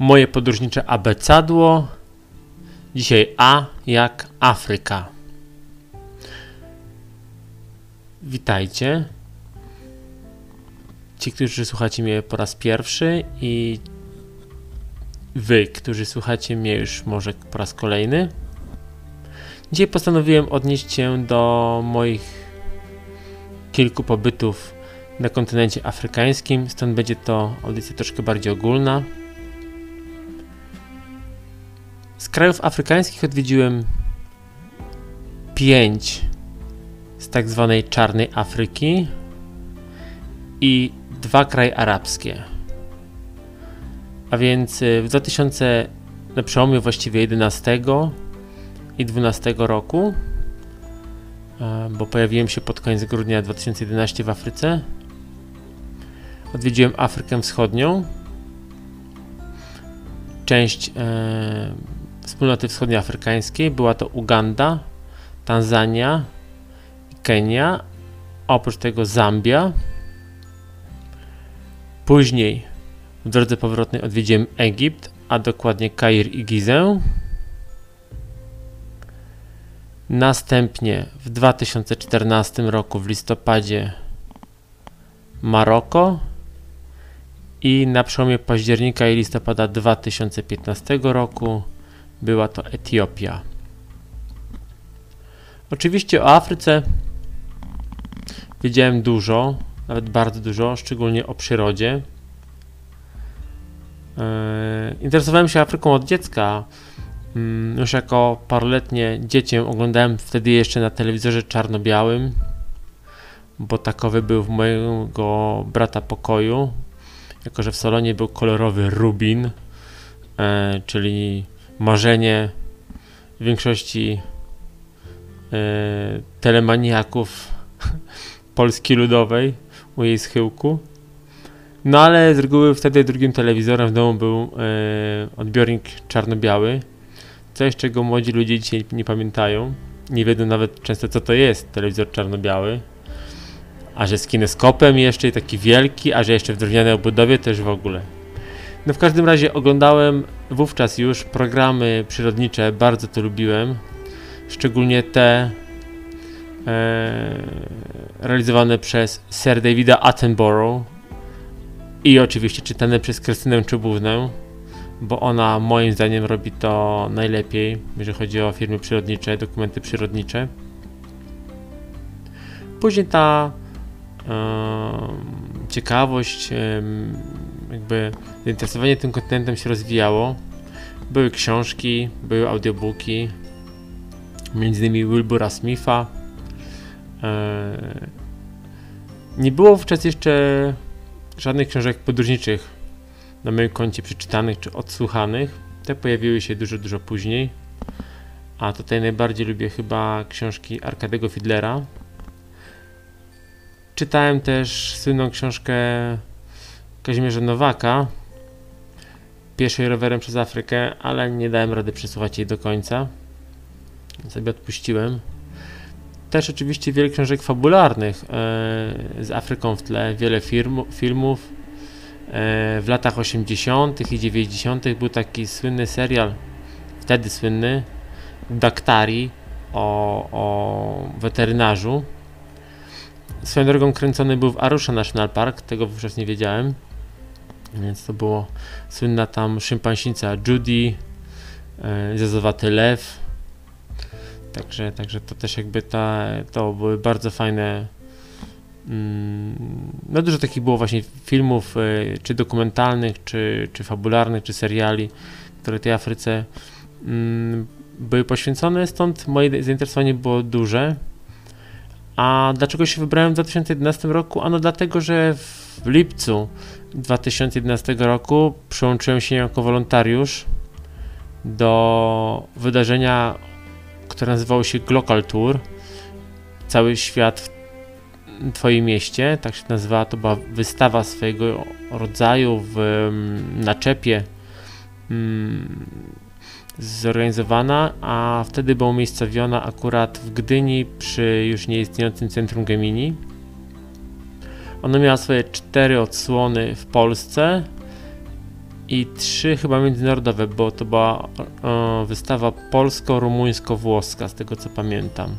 Moje podróżnicze abecadło. Dzisiaj A jak Afryka. Witajcie. Ci, którzy słuchacie mnie po raz pierwszy i wy, którzy słuchacie mnie już może po raz kolejny. Dzisiaj postanowiłem odnieść się do moich kilku pobytów na kontynencie afrykańskim, stąd będzie to audycja troszkę bardziej ogólna. Z krajów afrykańskich odwiedziłem pięć z tak zwanej czarnej Afryki i dwa kraje arabskie. A więc y, w 2000, na przełomie właściwie 11 i 12 roku, bo pojawiłem się pod koniec grudnia 2011 w Afryce. Odwiedziłem Afrykę Wschodnią, część e, wspólnoty wschodnioafrykańskiej. Była to Uganda, Tanzania, Kenia, oprócz tego Zambia. Później w drodze powrotnej odwiedziłem Egipt, a dokładnie Kair i Gizę. Następnie w 2014 roku w listopadzie Maroko i na przełomie października i listopada 2015 roku była to Etiopia. Oczywiście o Afryce wiedziałem dużo, nawet bardzo dużo, szczególnie o przyrodzie. Yy, interesowałem się Afryką od dziecka. Yy, już jako paroletnie dziecię oglądałem wtedy jeszcze na telewizorze czarno-białym, bo takowy był w mojego brata pokoju. Jako, że w salonie był kolorowy rubin, yy, czyli marzenie większości telemaniaków Polski Ludowej u jej schyłku. No ale z reguły wtedy drugim telewizorem w domu był e, odbiornik czarno-biały. Coś, czego młodzi ludzie dzisiaj nie pamiętają. Nie wiedzą nawet często, co to jest telewizor czarno-biały. A że z kineskopem jeszcze taki wielki, a że jeszcze w drewnianej obudowie też w ogóle. No w każdym razie oglądałem wówczas już programy przyrodnicze, bardzo to lubiłem. Szczególnie te e, realizowane przez Sir Davida Attenborough i oczywiście czytane przez Krystynę Czubównę, bo ona moim zdaniem robi to najlepiej, jeżeli chodzi o firmy przyrodnicze, dokumenty przyrodnicze. Później ta e, ciekawość, e, jakby zainteresowanie tym kontentem się rozwijało. Były książki, były audiobooki, między innymi Wilbura Smitha. E, nie było wówczas jeszcze żadnych książek podróżniczych na moim koncie przeczytanych czy odsłuchanych. Te pojawiły się dużo, dużo później. A tutaj najbardziej lubię chyba książki Arkadego Fidlera. Czytałem też słynną książkę Kazimierza Nowaka, Pieszej rowerem przez Afrykę, ale nie dałem rady przesłuchać jej do końca. Sobie odpuściłem. Też oczywiście wiele książek fabularnych e, z Afryką w tle, wiele firm, filmów. E, w latach 80. i 90. był taki słynny serial, wtedy słynny, Daktari o, o weterynarzu. Swoją drogą kręcony był w Arusha National Park, tego wówczas nie wiedziałem. Więc to było słynna tam szympansinica Judy, e, Zezowaty Lew, Także, także to też jakby ta, to były bardzo fajne. Mm, no dużo takich było właśnie filmów, y, czy dokumentalnych, czy, czy fabularnych, czy seriali, które tej Afryce mm, były poświęcone, stąd moje zainteresowanie było duże. A dlaczego się wybrałem w 2011 roku? Ano dlatego, że w lipcu 2011 roku przyłączyłem się jako wolontariusz do wydarzenia które nazywało się Glocal Tour. Cały świat w Twoim mieście, tak się nazywała, to była wystawa swojego rodzaju w mm, naczepie mm, zorganizowana, a wtedy była umiejscowiona akurat w Gdyni przy już nieistniejącym centrum Gemini. Ono miało swoje cztery odsłony w Polsce i trzy chyba międzynarodowe, bo to była e, wystawa polsko-rumuńsko-włoska, z tego co pamiętam.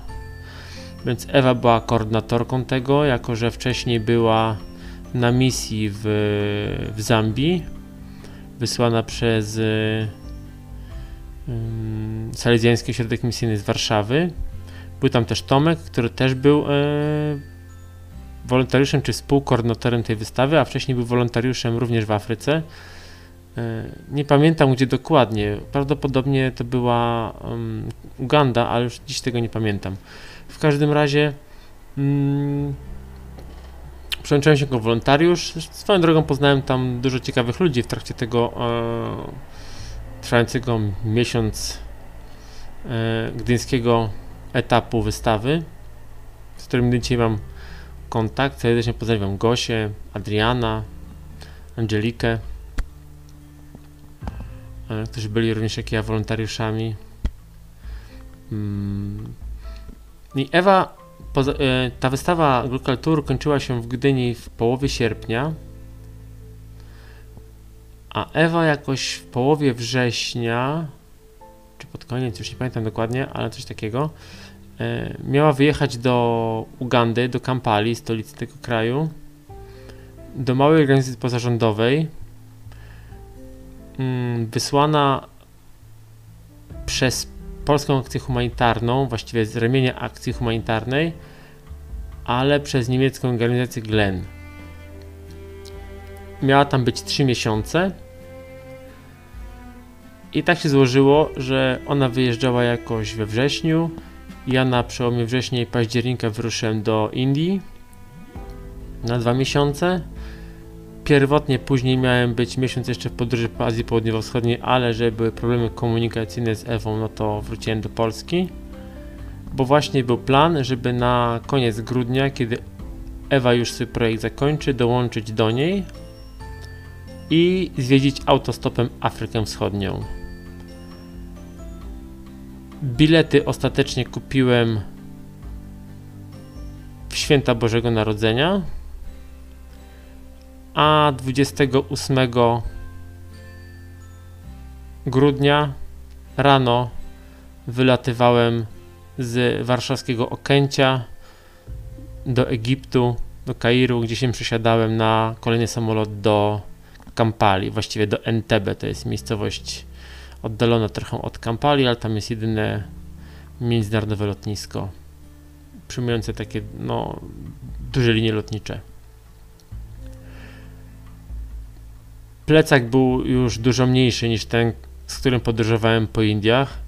Więc Ewa była koordynatorką tego, jako że wcześniej była na misji w, w Zambii, wysłana przez y, Salezjański Ośrodek Misyjny z Warszawy. Był tam też Tomek, który też był e, wolontariuszem czy współkoordynatorem tej wystawy, a wcześniej był wolontariuszem również w Afryce. E, nie pamiętam gdzie dokładnie. Prawdopodobnie to była um, Uganda, ale już dziś tego nie pamiętam. W każdym razie mm, przyłączyłem się jako wolontariusz. Swoją drogą poznałem tam dużo ciekawych ludzi w trakcie tego e, trwającego miesiąc e, gdyńskiego etapu wystawy, z którym dzisiaj mam kontakt. Serdecznie pozdrawiam Gosię, Adriana, Angelikę, e, którzy byli również jak ja wolontariuszami. Mm. I Ewa, e, ta wystawa Local Tour kończyła się w Gdyni w połowie sierpnia, a Ewa jakoś w połowie września, czy pod koniec, już nie pamiętam dokładnie, ale coś takiego, miała wyjechać do Ugandy, do Kampali, stolicy tego kraju, do małej organizacji pozarządowej, mm, wysłana przez Polską Akcję Humanitarną, właściwie z ramienia akcji humanitarnej, ale przez niemiecką organizację GLEN. Miała tam być 3 miesiące. I tak się złożyło, że ona wyjeżdżała jakoś we wrześniu, ja na przełomie września i października wyruszyłem do Indii na dwa miesiące. Pierwotnie później miałem być miesiąc jeszcze w podróży po Azji Południowo-Wschodniej, ale że były problemy komunikacyjne z Ewą, no to wróciłem do Polski. Bo właśnie był plan, żeby na koniec grudnia, kiedy Ewa już swój projekt zakończy, dołączyć do niej i zwiedzić autostopem Afrykę Wschodnią. Bilety ostatecznie kupiłem w święta Bożego Narodzenia, a 28 grudnia rano wylatywałem z warszawskiego Okęcia do Egiptu, do Kairu, gdzie się przesiadałem na kolejny samolot do Kampali, właściwie do Entebbe, to jest miejscowość oddalona trochę od Kampali, ale tam jest jedyne międzynarodowe lotnisko przyjmujące takie no, duże linie lotnicze. Plecak był już dużo mniejszy niż ten, z którym podróżowałem po Indiach.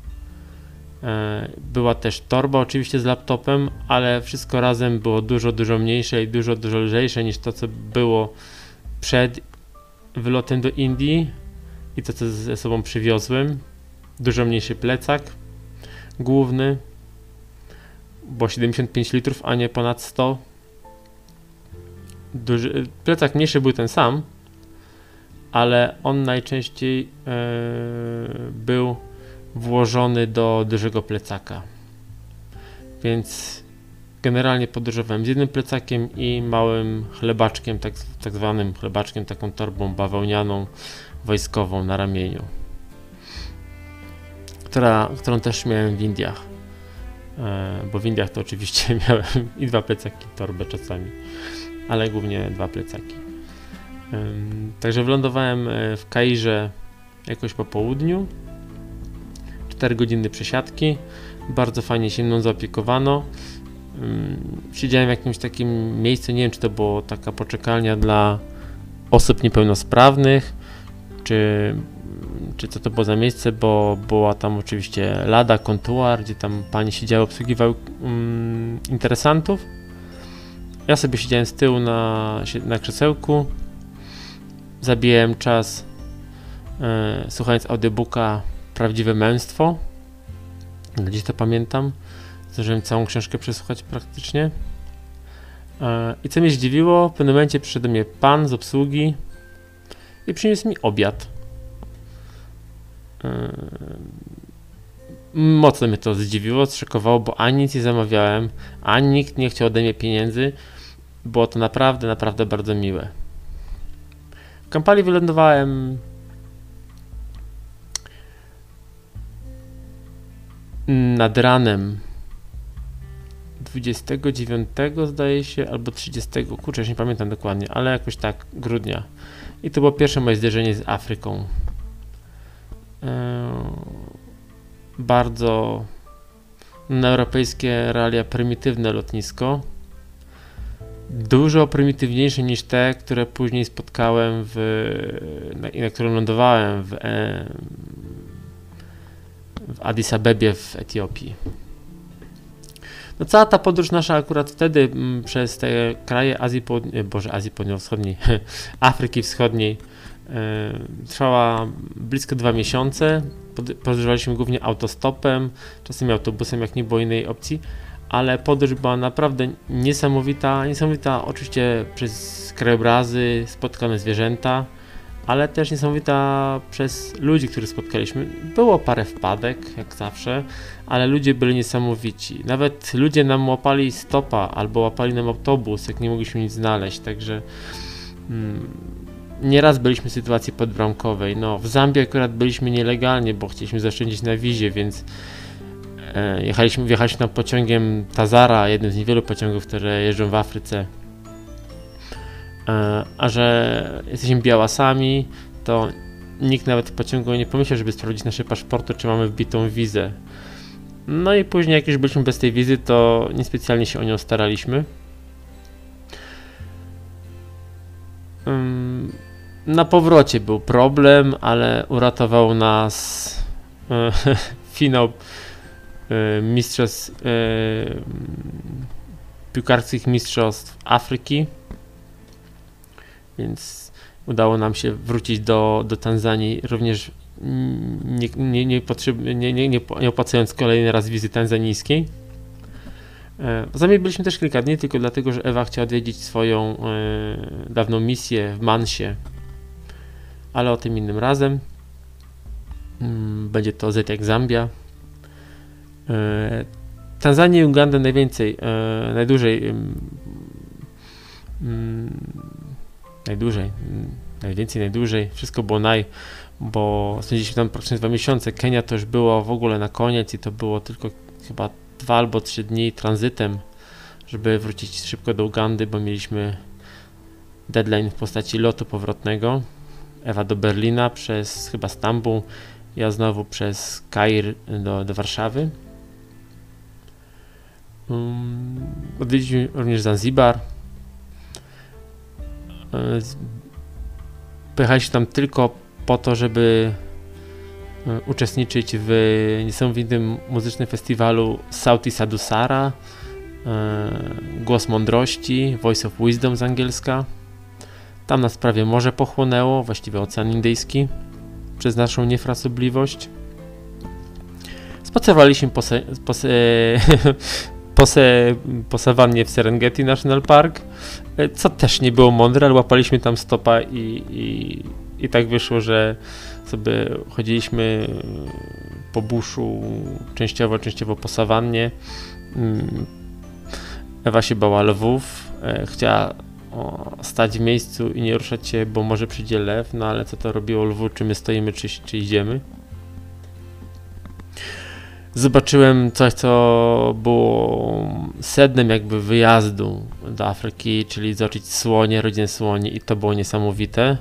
E, była też torba oczywiście z laptopem, ale wszystko razem było dużo, dużo mniejsze i dużo, dużo lżejsze niż to, co było przed wylotem do Indii i to co ze sobą przywiozłem. Dużo mniejszy plecak główny, bo 75 litrów, a nie ponad 100. Duży, plecak mniejszy był ten sam, ale on najczęściej e, był włożony do dużego plecaka. Więc generalnie podróżowałem z jednym plecakiem i małym chlebaczkiem, tak, tak zwanym chlebaczkiem, taką torbą bawełnianą wojskową na ramieniu, która, którą też miałem w Indiach. E, bo w Indiach to oczywiście miałem i dwa plecaki, torbę czasami, ale głównie dwa plecaki. Także wylądowałem e, w Kairze jakoś po południu. 4 godziny przesiadki. Bardzo fajnie się mną zaopiekowano. Siedziałem w jakimś takim miejscu, nie wiem czy to było taka poczekalnia dla osób niepełnosprawnych, czy, czy co to było za miejsce, bo była tam oczywiście lada, kontuar, gdzie tam pani siedziały, obsługiwały um, interesantów. Ja sobie siedziałem z tyłu na, na krzesełku, zabijałem czas e, słuchając audiobooka Prawdziwe Męstwo. Gdzieś to pamiętam. Zdążyłem całą książkę przesłuchać praktycznie. E, I co mnie zdziwiło, w pewnym momencie przyszedł do mnie pan z obsługi, i przyniósł mi obiad. E, mocno mnie to zdziwiło, zszokowało, bo ani nic nie zamawiałem, ani nikt nie chciał ode mnie pieniędzy. Było to naprawdę, naprawdę bardzo miłe. W Kampali wylądowałem nad ranem 29 zdaje się, albo 30, kurczę, już nie pamiętam dokładnie, ale jakoś tak grudnia i to było pierwsze moje zderzenie z Afryką. Eee, bardzo na europejskie realia prymitywne lotnisko. Dużo prymitywniejsze niż te, które później spotkałem w, na, na którym lądowałem w, w Addis Abebie w Etiopii. No cała ta podróż nasza akurat wtedy m, mm, przez te kraje Azji Południowej, Boże, Azji Południowo-Wschodniej, Afryki Wschodniej e, trwała blisko dwa miesiące. Podróżowaliśmy głównie autostopem, czasem autobusem, jak nie było innej opcji, ale podróż była naprawdę niesamowita, niesamowita oczywiście przez krajobrazy, spotkane zwierzęta, ale też niesamowita przez ludzi, których spotkaliśmy. Było parę wpadek, jak zawsze, ale ludzie byli niesamowici. Nawet ludzie nam łapali stopa albo łapali nam autobus, jak nie mogliśmy nic znaleźć, także mm, nieraz byliśmy w sytuacji podbramkowej. No, w Zambii akurat byliśmy nielegalnie, bo chcieliśmy zaoszczędzić na wizie, więc e, jechaliśmy, wjechaliśmy tam pociągiem Tazara, jednym z niewielu pociągów, które jeżdżą w Afryce a że jesteśmy białasami, to nikt nawet w pociągu nie pomyślał, żeby sprawdzić nasze paszporty, czy mamy wbitą wizę. No i później, jak już byliśmy bez tej wizy, to niespecjalnie się o nią staraliśmy. Na powrocie był problem, ale uratował nas e, finał e, mistrzostw piłkarskich mistrzostw Afryki więc udało nam się wrócić do, do Tanzanii również nie, nie, nie, potrzeb, nie, nie, nie, nie opłacając kolejny raz wizy tanzanijskiej. E, Zamiast byliśmy też kilka dni, tylko dlatego, że Ewa chciała odwiedzić swoją e, dawną misję w Mansie, ale o tym innym razem. Mm, będzie to Z jak Zambia. E, Tanzanię i Ugandę najwięcej, e, najdłużej mm, najdłużej, mm, najwięcej, najdłużej, wszystko było naj, bo spędziliśmy tam praktycznie dwa miesiące. Kenia to już było w ogóle na koniec i to było tylko chyba dwa albo trzy dni tranzytem, żeby wrócić szybko do Ugandy, bo mieliśmy deadline w postaci lotu powrotnego. Ewa do Berlina przez chyba Stambuł, ja znowu przez Kair do, do Warszawy. Um, odwiedziliśmy również Zanzibar, E, pojechaliśmy tam tylko po to, żeby e, uczestniczyć w niesamowitym muzycznym festiwalu Sauti Sadusara, e, Głos Mądrości, Voice of Wisdom z angielska. Tam nas prawie morze pochłonęło, właściwie Ocean Indyjski, przez naszą niefrasobliwość. Spacerowaliśmy po, se, po, se, po, se, po sawannie w Serengeti National Park, co też nie było mądre, ale łapaliśmy tam stopa i, i, i tak wyszło, że sobie chodziliśmy po buszu, częściowo, częściowo po sawannie. Mm, Ewa się bała lwów, e, chciała stać w miejscu i nie ruszać się, bo może przyjdzie lew, no ale co to robiło lwu, czy my stoimy, czy, czy idziemy zobaczyłem coś, co było sednem jakby wyjazdu do Afryki, czyli zobaczyć słonie, rodzinę słoni i to było niesamowite.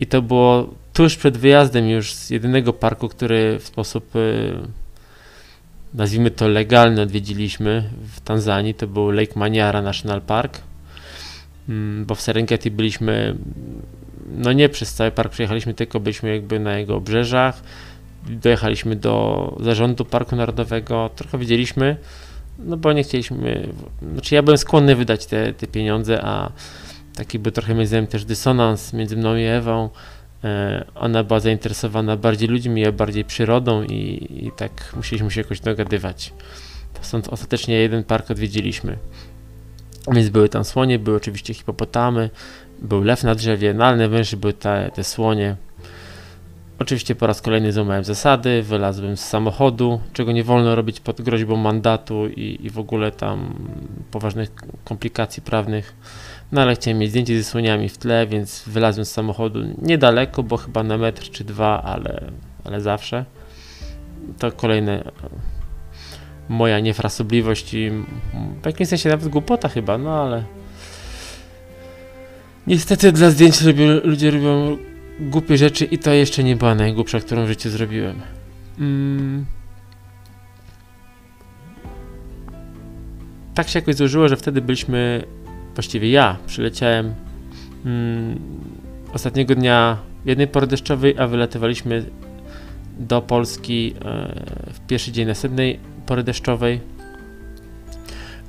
I to było tuż przed wyjazdem już z jedynego parku, który w sposób y, nazwijmy to legalny odwiedziliśmy w Tanzanii, to był Lake Manyara National Park, mm, bo w Serengeti byliśmy no nie przez cały park przejechaliśmy, tylko byliśmy jakby na jego obrzeżach, dojechaliśmy do zarządu Parku Narodowego, trochę wiedzieliśmy, no bo nie chcieliśmy, znaczy ja byłem skłonny wydać te, te pieniądze, a taki był trochę między nami też dysonans między mną i Ewą. E, ona była zainteresowana bardziej ludźmi, ja bardziej przyrodą i, i tak musieliśmy się jakoś dogadywać. Stąd ostatecznie jeden park odwiedziliśmy. Więc były tam słonie, były oczywiście hipopotamy, był lew na drzewie, no ale najważniejsze były te, te słonie. Oczywiście po raz kolejny złamałem zasady, wylazłem z samochodu, czego nie wolno robić pod groźbą mandatu i, i w ogóle tam poważnych komplikacji prawnych. No ale chciałem mieć zdjęcie ze słoniami w tle, więc wylazłem z samochodu niedaleko, bo chyba na metr czy dwa, ale, ale zawsze. To kolejne moja niefrasobliwość i w jakimś sensie nawet głupota chyba, no ale niestety dla zdjęć lubią, ludzie robią głupie rzeczy i to jeszcze nie była najgłupsza, którą w życiu zrobiłem. Mm. Tak się jakoś złożyło, że wtedy byliśmy, właściwie ja przyleciałem mm, ostatniego dnia jednej pory deszczowej, a wylatywaliśmy do Polski e, w pierwszy dzień następnej pory deszczowej.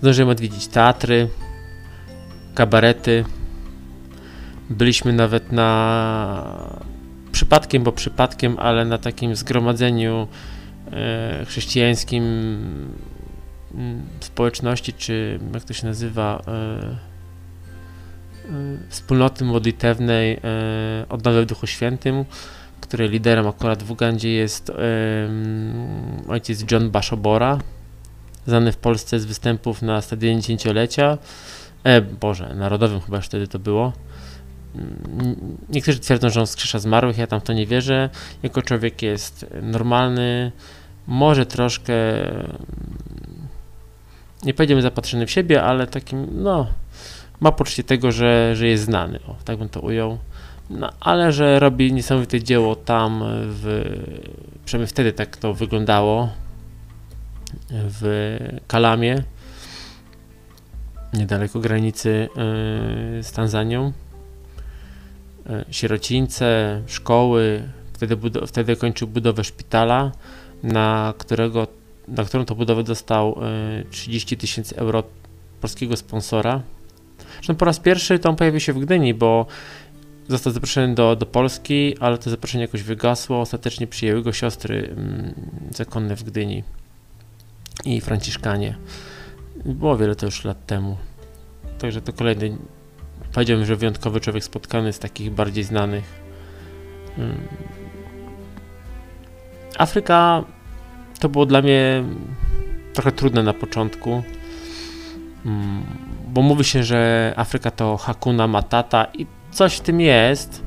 Zdążyłem odwiedzić teatry, kabarety. Byliśmy nawet na przypadkiem, bo przypadkiem, ale na takim zgromadzeniu e, chrześcijańskim mm, społeczności, czy jak to się nazywa, e, wspólnoty modlitewnej Odnowy w Duchu Świętym, której liderem akurat w Ugandzie jest ojciec John Bashobora, znany w Polsce z występów na stadionie dziesięciolecia, e, Boże, narodowym chyba już wtedy to było. Niektórzy twierdzą, że on skrzesza zmarłych, ja tam w to nie wierzę. Jako człowiek jest normalny, może troszkę, nie powiedziemy zapatrzony w siebie, ale takim, no, ma poczucie tego, że, że jest znany, o, tak bym to ujął. No, ale że robi niesamowite dzieło tam, w, przynajmniej wtedy tak to wyglądało, w Kalamie, niedaleko granicy yy, z Tanzanią. Yy, sierocińce, szkoły, wtedy, wtedy kończył budowę szpitala, na, którego, na którą to budowę dostał 30 yy, tysięcy euro polskiego sponsora. Zresztą po raz pierwszy to on pojawił się w Gdyni, bo został zaproszony do, do Polski, ale to zaproszenie jakoś wygasło. Ostatecznie przyjęły go siostry mm, zakonne w Gdyni i Franciszkanie. Było wiele to już lat temu. Także to kolejny, powiedziałbym, że wyjątkowy człowiek spotkany z takich bardziej znanych. Mm. Afryka to było dla mnie trochę trudne na początku, mm, bo mówi się, że Afryka to Hakuna Matata i coś w tym jest,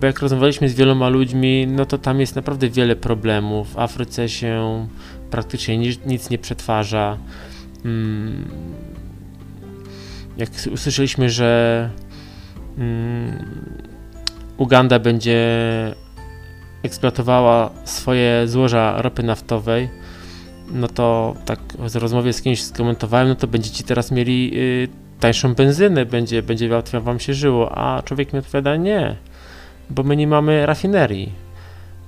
bo jak rozmawialiśmy z wieloma ludźmi, no to tam jest naprawdę wiele problemów. W Afryce się praktycznie nic, nic nie przetwarza. Jak usłyszeliśmy, że mm, Uganda będzie eksploatowała swoje złoża ropy naftowej, no to tak w rozmowie z kimś skomentowałem, no to będziecie teraz mieli y, tańszą benzynę, będzie, będzie łatwiej wam się żyło, a człowiek mi odpowiada nie, bo my nie mamy rafinerii.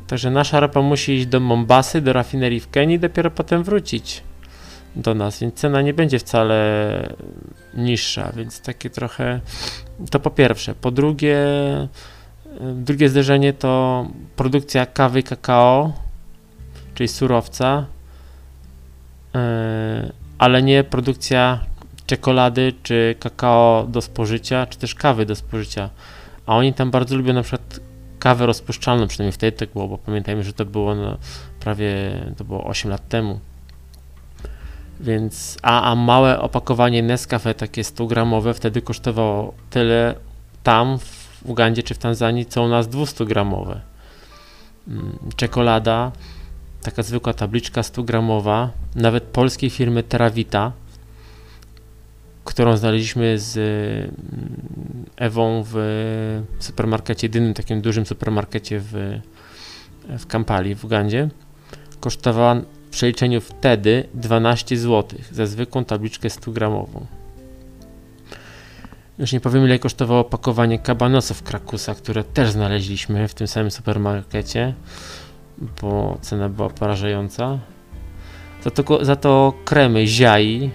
Także nasza ropa musi iść do Mombasy, do rafinerii w Kenii, dopiero potem wrócić do nas, więc cena nie będzie wcale niższa, więc takie trochę to po pierwsze. Po drugie, drugie zderzenie to produkcja kawy kakao, czyli surowca, e, ale nie produkcja czekolady, czy kakao do spożycia, czy też kawy do spożycia. A oni tam bardzo lubią na przykład kawę rozpuszczalną, przynajmniej wtedy tak było, bo pamiętajmy, że to było no, prawie, to było 8 lat temu. Więc, a, a małe opakowanie Nescafe, takie 100 gramowe, wtedy kosztowało tyle tam w Ugandzie czy w Tanzanii, co u nas 200 gramowe. Mm, czekolada, taka zwykła tabliczka 100 gramowa, nawet polskiej firmy Teravita, którą znaleźliśmy z mm, Ewą w supermarkecie, jedynym takim dużym supermarkecie w, w Kampali w Ugandzie. Kosztowała przeliczeniu wtedy 12 zł za zwykłą tabliczkę 100 gramową. Już nie powiem ile kosztowało opakowanie kabanosów Krakusa, które też znaleźliśmy w tym samym supermarkecie, bo cena była porażająca. Za to, za to kremy ziai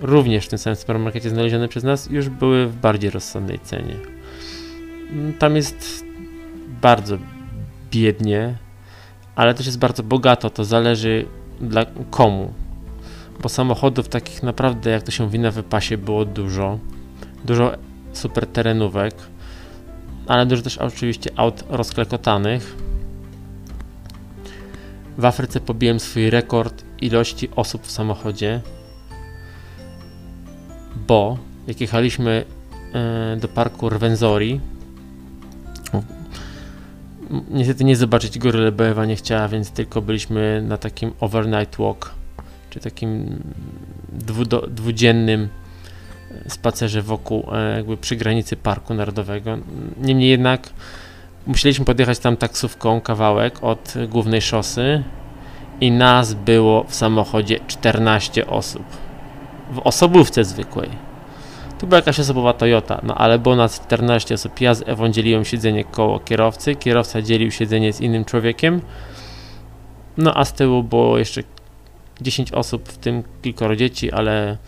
również w tym samym supermarkecie znalezione przez nas, już były w bardziej rozsądnej cenie. Tam jest bardzo biednie, ale też jest bardzo bogato, to zależy dla komu. Bo samochodów takich naprawdę, jak to się mówi na wypasie, było dużo. Dużo super terenówek, ale dużo też oczywiście aut rozklekotanych. W Afryce pobiłem swój rekord ilości osób w samochodzie bo jak jechaliśmy e, do parku Rwenzori, niestety nie zobaczyć góry Lebewa nie chciała, więc tylko byliśmy na takim overnight walk czy takim dwudo, dwudziennym spacerze wokół, e, jakby przy granicy Parku Narodowego. Niemniej jednak musieliśmy podjechać tam taksówką kawałek od głównej szosy i nas było w samochodzie 14 osób. W osobówce zwykłej. Tu była jakaś osobowa Toyota, no ale było nas 14 osób. Ja z Ewą dzieliłem siedzenie koło kierowcy, kierowca dzielił siedzenie z innym człowiekiem, no a z tyłu było jeszcze 10 osób, w tym kilkoro dzieci, ale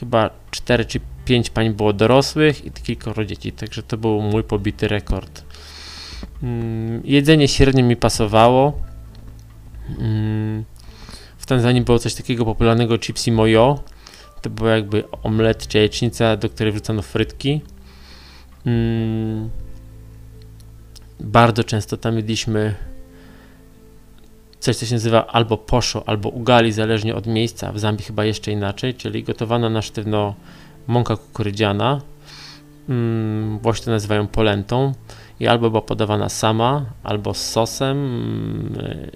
chyba 4 czy 5 pań było dorosłych i kilkoro dzieci, także to był mój pobity rekord. Mm, jedzenie średnio mi pasowało. Mm, w Tanzanii było coś takiego popularnego chipsy mojo. To było jakby omlet czy jajecznica, do której wrzucano frytki. Mm, bardzo często tam jedliśmy coś, co się nazywa albo poszo, albo ugali, zależnie od miejsca. W Zambii chyba jeszcze inaczej, czyli gotowana na sztywno mąka kukurydziana. Mm, Włosi to nazywają polentą i albo była podawana sama, albo z sosem mm,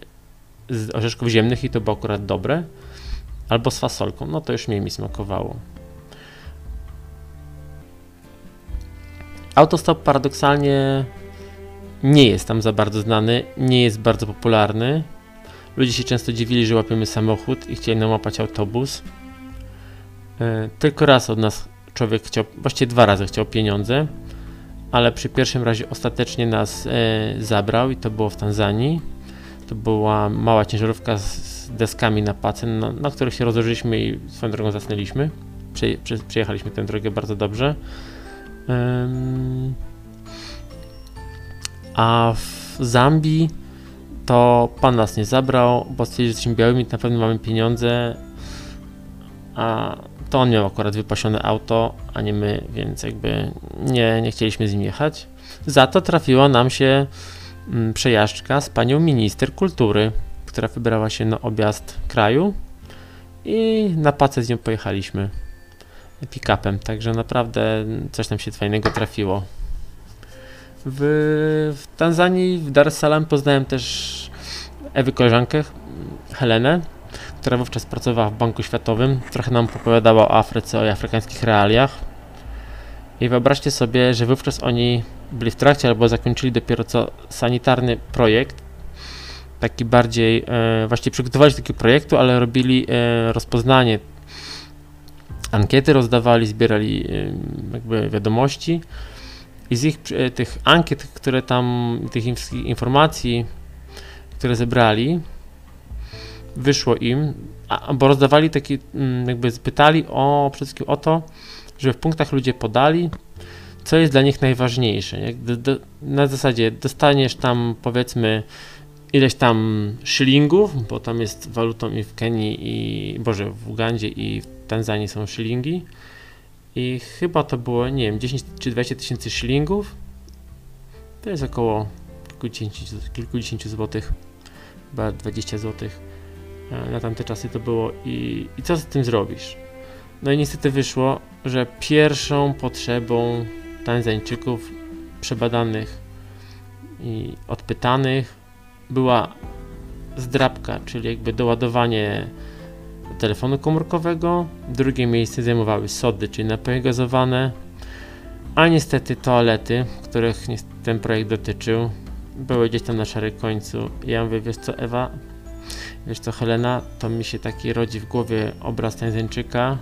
z orzeszków ziemnych i to było akurat dobre, albo z fasolką. No to już mniej mi smakowało. Autostop paradoksalnie nie jest tam za bardzo znany, nie jest bardzo popularny. Ludzie się często dziwili, że łapiemy samochód i chcieli nam łapać autobus. E, tylko raz od nas człowiek chciał, właściwie dwa razy chciał pieniądze, ale przy pierwszym razie ostatecznie nas e, zabrał i to było w Tanzanii. To była mała ciężarówka z deskami na pacy, na, na których się rozłożyliśmy i swoją drogą zasnęliśmy. Prze, prze, przejechaliśmy tę drogę bardzo dobrze. a w Zambii to pan nas nie zabrał, bo stwierdził, że jesteśmy białymi, na pewno mamy pieniądze, a to on miał akurat wypasione auto, a nie my, więc jakby nie, nie chcieliśmy z nim jechać. Za to trafiła nam się mm, przejażdżka z panią minister kultury, która wybrała się na objazd kraju i na pacę z nią pojechaliśmy pick-upem, także naprawdę coś nam się fajnego trafiło. W, w Tanzanii, w Dar es Salaam poznałem też Ewy koleżankę, Helenę, która wówczas pracowała w Banku Światowym. Trochę nam opowiadała o Afryce, o afrykańskich realiach. I wyobraźcie sobie, że wówczas oni byli w trakcie albo zakończyli dopiero co sanitarny projekt. Taki bardziej, e, właściwie przygotowali się do takiego projektu, ale robili e, rozpoznanie. Ankiety rozdawali, zbierali e, jakby wiadomości. I z ich tych ankiet, które tam, tych informacji, które zebrali, wyszło im, bo rozdawali takie, mm, jakby pytali o, przede wszystkim o to, żeby w punktach ludzie podali, co jest dla nich najważniejsze. Do, do, na zasadzie dostaniesz tam powiedzmy ileś tam szylingów, bo tam jest walutą i w Kenii, i Boże, w Ugandzie i w Tanzanii są szylingi. I chyba to było, nie wiem, 10 czy 20 tysięcy szylingów. To jest około kilkudziesięciu, kilkudziesięciu złotych, chyba 20 złotych E, na tamte czasy to było i, i co z tym zrobisz? No i niestety wyszło, że pierwszą potrzebą Tanzańczyków przebadanych i odpytanych była zdrabka, czyli jakby doładowanie telefonu komórkowego. Drugie miejsce zajmowały sody, czyli napoje gazowane, a niestety toalety, których ten projekt dotyczył, były gdzieś tam na szary końcu. Ja mówię, wiesz co Ewa, Wiesz co, Helena, to mi się taki rodzi w głowie obraz Tanzańczyka,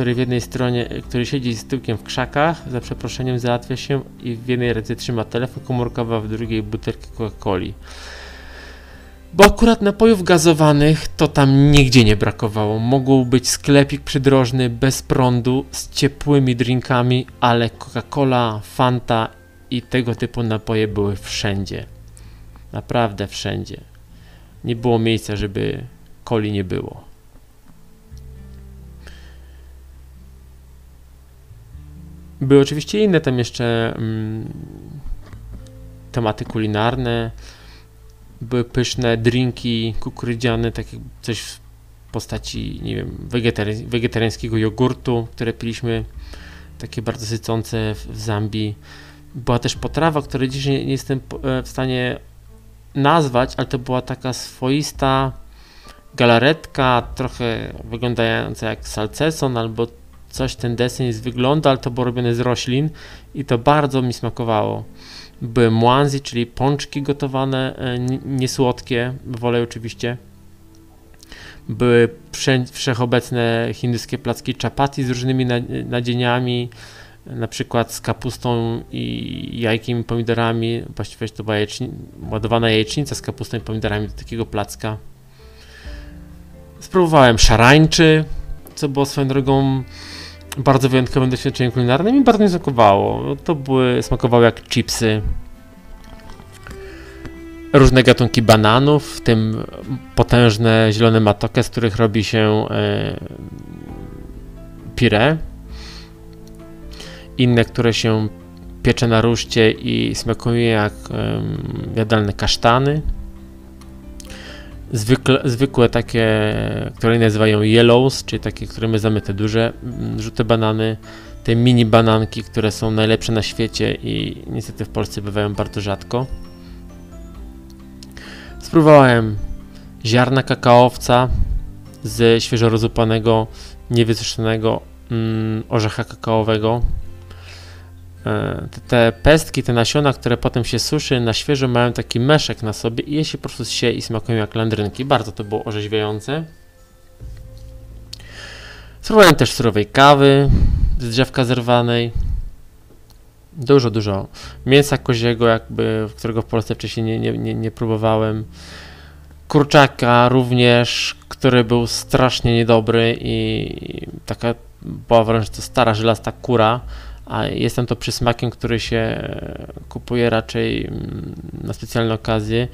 który w jednej stronie, który siedzi z tyłkiem w krzakach, za przeproszeniem załatwia się i w jednej ręce trzyma telefon komórkowy, a w drugiej butelkę Coca-Coli. Bo akurat napojów gazowanych to tam nigdzie nie brakowało. Mógł być sklepik przydrożny bez prądu, z ciepłymi drinkami, ale Coca-Cola, Fanta i tego typu napoje były wszędzie. Naprawdę wszędzie nie było miejsca, żeby coli nie było. Były oczywiście inne tam jeszcze mm, tematy kulinarne. Były pyszne drinki kukurydziane, takie coś w postaci, nie wiem, wegetari wegetariańskiego jogurtu, które piliśmy, takie bardzo sycące w, w Zambii. Była też potrawa, której dziś nie, nie jestem e, w stanie nazwać, ale to była taka swoista galaretka, trochę wyglądająca jak salceson albo coś ten deseń jest wygląda, ale to było robione z roślin i to bardzo mi smakowało. Były mwanzi, czyli pączki gotowane, e, niesłodkie, w oczywiście. Były wszechobecne hinduskie placki chapati z różnymi nadzieniami, na przykład z kapustą i jajkiem i pomidorami. Właściwie to była jajeczni ładowana jajecznica z kapustą i pomidorami do takiego placka. Spróbowałem szarańczy, co było swoją drogą bardzo wyjątkowym doświadczeniem kulinarnym i bardzo mi smakowało. To były, smakowały jak chipsy. Różne gatunki bananów, w tym potężne zielone matoke, z których robi się pire. Inne, które się piecze na ruszcie i smakują jak jadalne kasztany zwykle, zwykłe takie, które nazywają yellows, czyli takie, które my znamy te duże, mm, żółte banany, te mini bananki, które są najlepsze na świecie i niestety w Polsce bywają bardzo rzadko. Spróbowałem ziarna kakaowca z świeżo rozupanego, niewysuszonego mm, orzecha kakaowego te pestki, te nasiona, które potem się suszy na świeżo, mają taki meszek na sobie i je się po prostu się i smakują jak landrynki. Bardzo to było orzeźwiające. Spróbowałem też surowej kawy z drzewka zerwanej. Dużo, dużo mięsa koziego, jakby, którego w Polsce wcześniej nie, nie, nie, nie próbowałem. Kurczaka również, który był strasznie niedobry i taka była wręcz to stara żelasta kura a jestem to przysmakiem, który się kupuje raczej mm, na specjalne okazje.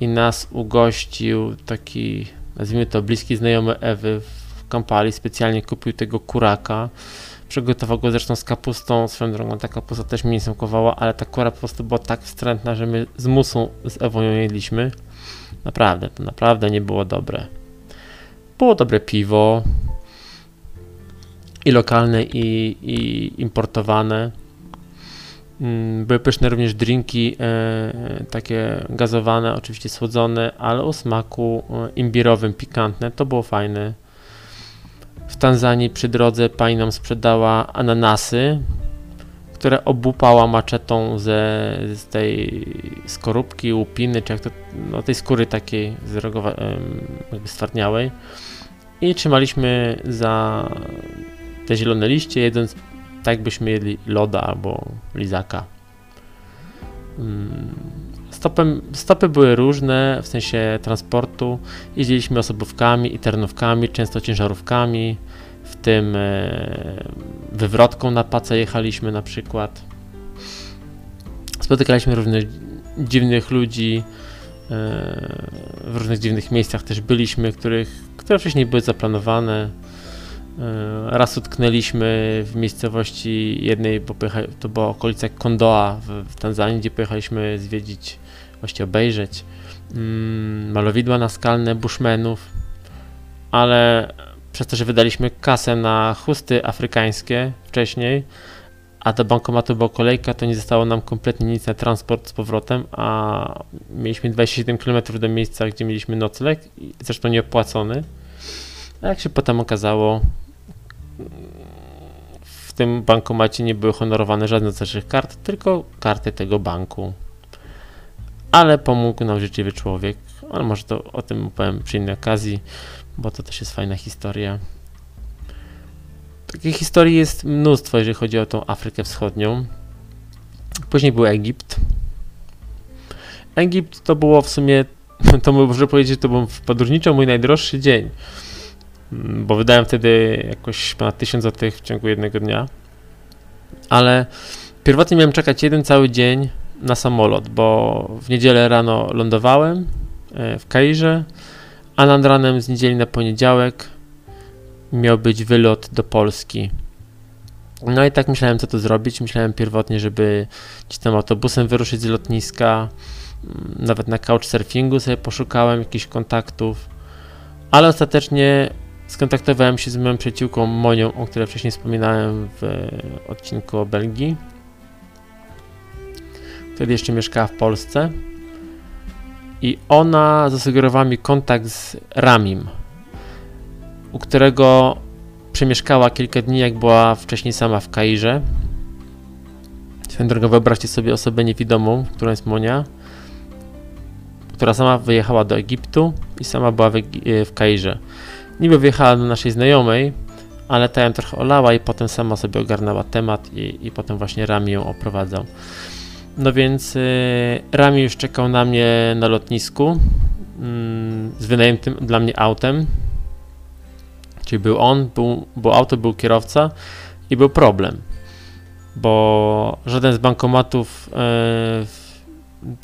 I nas ugościł taki, nazwijmy to, bliski znajomy Ewy w Kampali, specjalnie kupił tego kuraka, przygotował go zresztą z kapustą, swoją drogą ta kapusta też mi nie smakowała, ale ta kura po prostu była tak wstrętna, że my z musą z Ewą ją jedliśmy. Naprawdę, to naprawdę nie było dobre. Było dobre piwo, i lokalne, i, i importowane. Mm, były pyszne również drinki e, takie gazowane, oczywiście słodzone, ale o smaku e, imbirowym, pikantne. To było fajne. W Tanzanii przy drodze pani nam sprzedała ananasy, które obupała maczetą ze, z tej skorupki, łupiny, czy jak to, no tej skóry takiej zrogowa, jakby stwardniałej i trzymaliśmy za te zielone liście, jedząc tak byśmy jedli loda albo lizaka. Mm, stopem, stopy były różne w sensie transportu. Jeździliśmy osobówkami i ternówkami, często ciężarówkami, w tym e, wywrotką na pace jechaliśmy na przykład. Spotykaliśmy różnych dziwnych ludzi, e, w różnych dziwnych miejscach też byliśmy, których, które wcześniej były zaplanowane. E, raz utknęliśmy w miejscowości jednej, to była okolica Kondoa w, w Tanzanii, gdzie pojechaliśmy zwiedzić, właściwie obejrzeć mm, malowidła naskalne Bushmenów, ale przez to, że wydaliśmy kasę na chusty afrykańskie wcześniej, a do bankomatu była kolejka, to nie zostało nam kompletnie nic na transport z powrotem, a mieliśmy 27 km do miejsca, gdzie mieliśmy nocleg, zresztą nieopłacony. A jak się potem okazało, w tym bankomacie nie były honorowane żadne z naszych kart, tylko karty tego banku. Ale pomógł nam życzliwy człowiek, ale może to o tym opowiem przy innej okazji, bo to też jest fajna historia. Takich historii jest mnóstwo, jeżeli chodzi o tą Afrykę Wschodnią. Później był Egipt. Egipt to było w sumie, to może powiedzieć, to był podróżniczo mój najdroższy dzień. Mm, bo wydałem wtedy jakoś ponad 1000 zł w ciągu jednego dnia. Ale pierwotnie miałem czekać jeden cały dzień na samolot, bo w niedzielę rano lądowałem e, w Kairze, a nad ranem z niedzieli na poniedziałek miał być wylot do Polski. No i tak myślałem, co tu zrobić. Myślałem pierwotnie, żeby gdzieś tam autobusem wyruszyć z lotniska. Mm, nawet na couchsurfingu sobie poszukałem jakichś kontaktów, ale ostatecznie Skontaktowałem się z moją przyjaciółką Monią, o której wcześniej wspominałem w odcinku o Belgii. Wtedy jeszcze mieszkała w Polsce. i ona zasugerowała mi kontakt z Ramim, u którego przemieszkała kilka dni, jak była wcześniej sama w Kairze. Swoją drogą wyobraźcie sobie osobę niewidomą, którą jest Monia, która sama wyjechała do Egiptu i sama była w, w Kairze. Niby wyjechała do naszej znajomej, ale ta ją trochę olała i potem sama sobie ogarnęła temat i, i potem właśnie Rami ją oprowadzał. No więc y, Rami już czekał na mnie na lotnisku y, z wynajętym dla mnie autem. Czyli był on, był, bo auto był kierowca i był problem, bo żaden z bankomatów y, w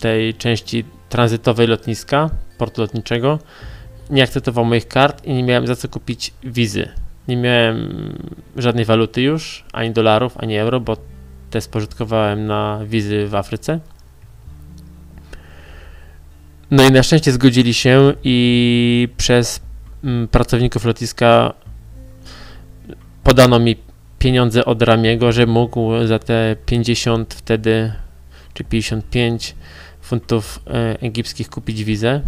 tej części tranzytowej lotniska, portu lotniczego, nie akceptował moich kart i nie miałem za co kupić wizy. Nie miałem żadnej waluty już, ani dolarów, ani euro, bo te spożytkowałem na wizy w Afryce. No i na szczęście zgodzili się i przez mm, pracowników lotniska podano mi pieniądze od Ramiego, że mógł za te 50 wtedy, czy 55 funtów e, egipskich kupić wizę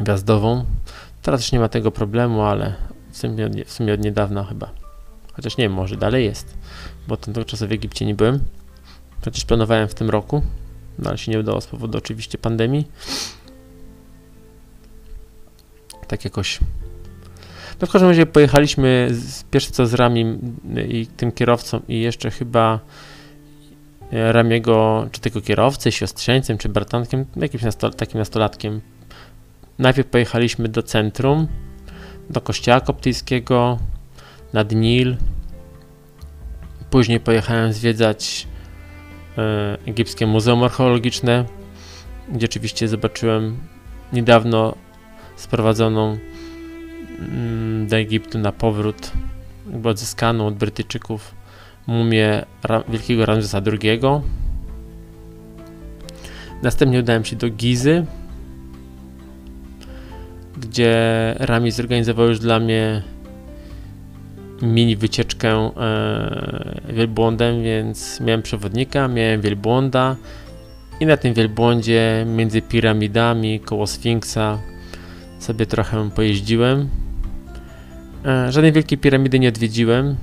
wjazdową. Teraz już nie ma tego problemu, ale w sumie, w sumie od niedawna chyba. Chociaż nie wiem, może dalej jest, bo tego czasu w Egipcie nie byłem. Chociaż planowałem w tym roku, no ale się nie udało z powodu oczywiście pandemii. Tak jakoś. No w każdym razie pojechaliśmy z, pierwsze co z Rami i tym kierowcą i jeszcze chyba Ramiego, czy tego kierowcy, siostrzeńcem, czy bratankiem, jakimś nastol takim nastolatkiem. Najpierw pojechaliśmy do centrum, do kościoła koptyjskiego, nad Nil. Później pojechałem zwiedzać e, Egipskie Muzeum Archeologiczne, gdzie oczywiście zobaczyłem niedawno sprowadzoną mm, do Egiptu na powrót, jakby odzyskaną od Brytyjczyków mumię wielkiego Ramzesa II. Następnie udałem się do Gizy, gdzie Rami zorganizował już dla mnie mini wycieczkę e, wielbłądem, więc miałem przewodnika, miałem wielbłąda i na tym wielbłądzie między piramidami koło Sfinksa sobie trochę pojeździłem. E, żadnej wielkiej piramidy nie odwiedziłem,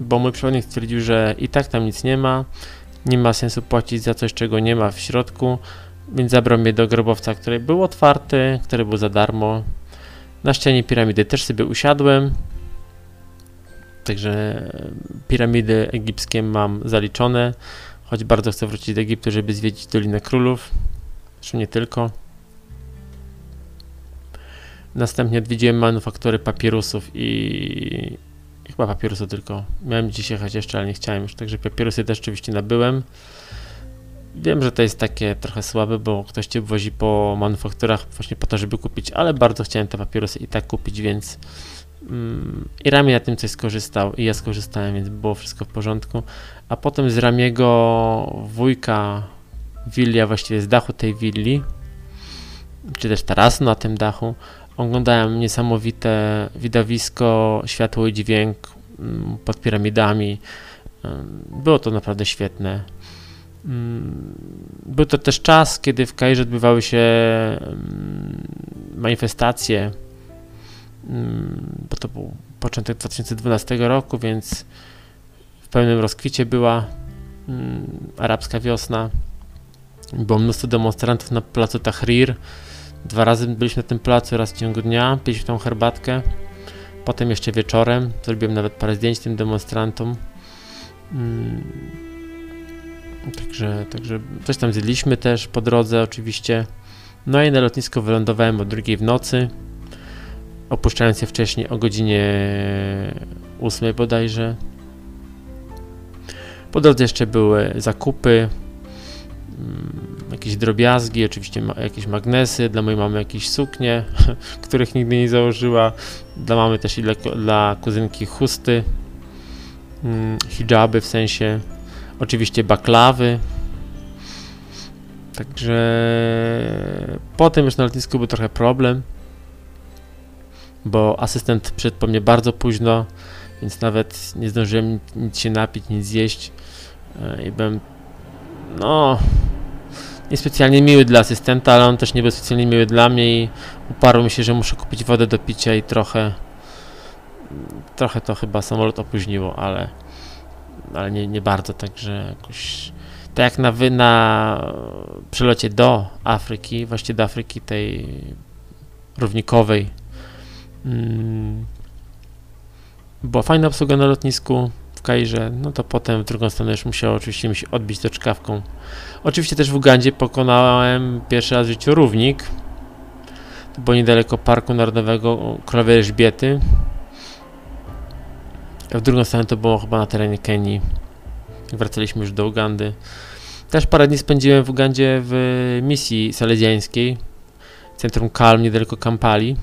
bo mój przewodnik stwierdził, że i tak tam nic nie ma, nie ma sensu płacić za coś, czego nie ma w środku, więc zabrał mnie do grobowca, który był otwarty, który był za darmo. Na ścianie piramidy też sobie usiadłem, Także piramidy egipskie mam zaliczone, choć bardzo chcę wrócić do Egiptu, żeby zwiedzić Dolinę Królów. Zresztą nie tylko. Następnie odwiedziłem manufaktury papierusów i chyba papierusy tylko. Miałem dziś jechać jeszcze, ale nie chciałem już, także papierusy też oczywiście nabyłem. Wiem, że to jest takie trochę słabe, bo ktoś cię wozi po manufakturach właśnie po to, żeby kupić, ale bardzo chciałem te papierosy i tak kupić, więc Mm, i Rami na tym coś skorzystał i ja skorzystałem, więc było wszystko w porządku. A potem z Ramiego wujka willi, właściwie z dachu tej willi, czy też tarasu na tym dachu, oglądałem niesamowite widowisko, światło i dźwięk mm, pod piramidami. Było to naprawdę świetne. Mm, był to też czas, kiedy w Kairze odbywały się manifestacje Mm, bo to był początek 2012 roku, więc w pełnym rozkwicie była mm, arabska wiosna. Było mnóstwo demonstrantów na placu Tahrir. Dwa razy byliśmy na tym placu, raz w ciągu dnia, piliśmy tą herbatkę. Potem jeszcze wieczorem zrobiłem nawet parę zdjęć tym demonstrantom. Także, także coś tam zjedliśmy też po drodze oczywiście. No i na lotnisko wylądowałem o drugiej w nocy opuszczając je wcześniej o godzinie 8 bodajże. Po drodze jeszcze były zakupy, mm, jakieś drobiazgi, oczywiście jakieś magnesy, dla mojej mamy jakieś suknie, których nigdy nie założyła, dla mamy też i dla, dla kuzynki chusty, mm, hijaby w sensie, oczywiście baklawy, Także potem już na lotnisku był trochę problem, bo asystent przyszedł po mnie bardzo późno, więc nawet nie zdążyłem nic się napić, nic zjeść. E, i byłem, no, niespecjalnie miły dla asystenta, ale on też nie był specjalnie miły dla mnie i uparł mi się, że muszę kupić wodę do picia i trochę trochę to chyba samolot opóźniło, ale ale nie, nie bardzo, także jakoś tak jak na, wy, na przelocie do Afryki, właściwie do Afryki tej równikowej mm, była fajna obsługa na lotnisku w Kairze, no to potem w drugą stronę już musiało oczywiście mi się odbić. Oczywiście też w Ugandzie pokonałem pierwszy raz w życiu równik. To było niedaleko Parku Narodowego Królowej Elżbiety. A w drugą stronę to było chyba na terenie Kenii. Wracaliśmy już do Ugandy. Też parę dni spędziłem w Ugandzie w misji salezjańskiej. Centrum Kalm, niedaleko Kampali.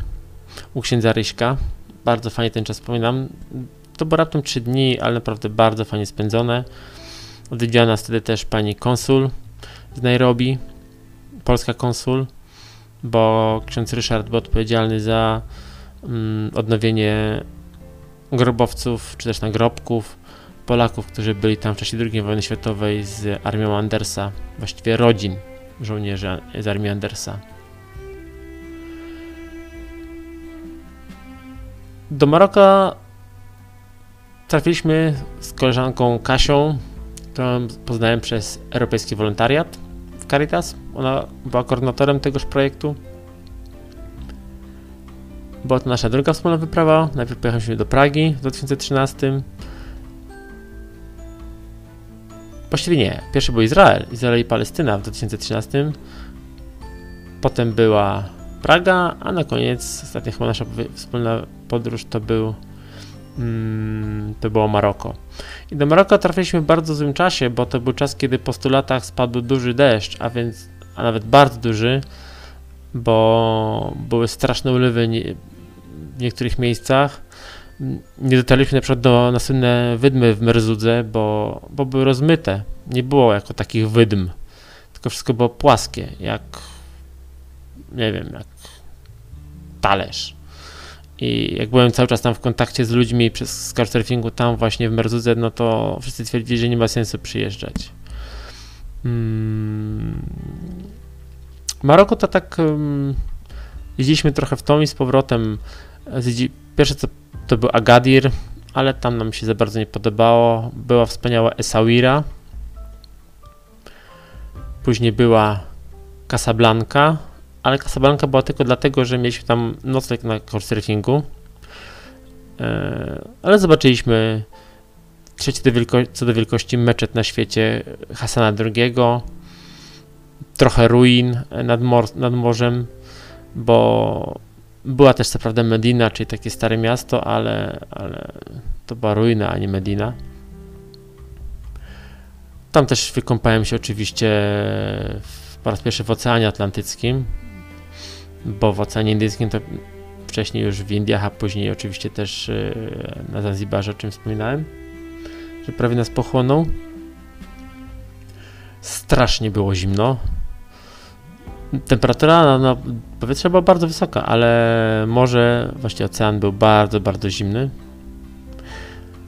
U księdza Ryśka. Bardzo fajnie ten czas wspominam. To było raptem 3 dni, ale naprawdę bardzo fajnie spędzone. Odwiedziła nas wtedy też pani konsul z Nairobi, polska konsul, bo ksiądz Ryszard był odpowiedzialny za mm, odnowienie grobowców, czy też nagrobków Polaków, którzy byli tam w czasie II wojny światowej z armią Andersa, właściwie rodzin żołnierzy z armii Andersa. Do Maroka trafiliśmy z koleżanką Kasią, którą poznałem przez Europejski Wolontariat w Caritas. Ona była koordynatorem tegoż projektu. Była to nasza druga wspólna wyprawa. Najpierw pojechaliśmy do Pragi w 2013. Właściwie nie. Pierwszy był Izrael, Izrael i Palestyna w 2013. Potem była Praga, a na koniec, ostatnia chyba nasza wspólna podróż to był mm, to było Maroko. I do Maroka trafiliśmy w bardzo złym czasie, bo to był czas, kiedy po 100 latach spadł duży deszcz, a więc, a nawet bardzo duży, bo były straszne ulewy w niektórych miejscach. Nie dotarliśmy na przykład do następne wydmy w Merzudze, bo, bo były rozmyte. Nie było jako takich wydm, tylko wszystko było płaskie, jak nie wiem, jak talerz. I jak byłem cały czas tam w kontakcie z ludźmi przez couchsurfingu tam właśnie w Merzudze, no to wszyscy twierdzili, że nie ma sensu przyjeżdżać. Hmm. Maroko to tak um, jeździliśmy trochę w tą i z powrotem. Pierwsze co to był Agadir, ale tam nam się za bardzo nie podobało. Była wspaniała Essaouira. Później była Casablanca, ale Casablanca była tylko dlatego, że mieliśmy tam nocleg na couchsurfingu. E, ale zobaczyliśmy trzeci do co do wielkości meczet na świecie Hasana II, trochę ruin nad, mor nad morzem, bo była też co prawda Medina, czyli takie stare miasto, ale, ale to była ruina, a nie Medina. Tam też wykąpałem się oczywiście w, po raz pierwszy w Oceanie Atlantyckim bo w Oceanie Indyjskim to wcześniej już w Indiach, a później oczywiście też e, na Zanzibarze, o czym wspominałem, że prawie nas pochłonął. Strasznie było zimno. Temperatura no, no, powietrza była bardzo wysoka, ale morze, właściwie ocean był bardzo, bardzo zimny.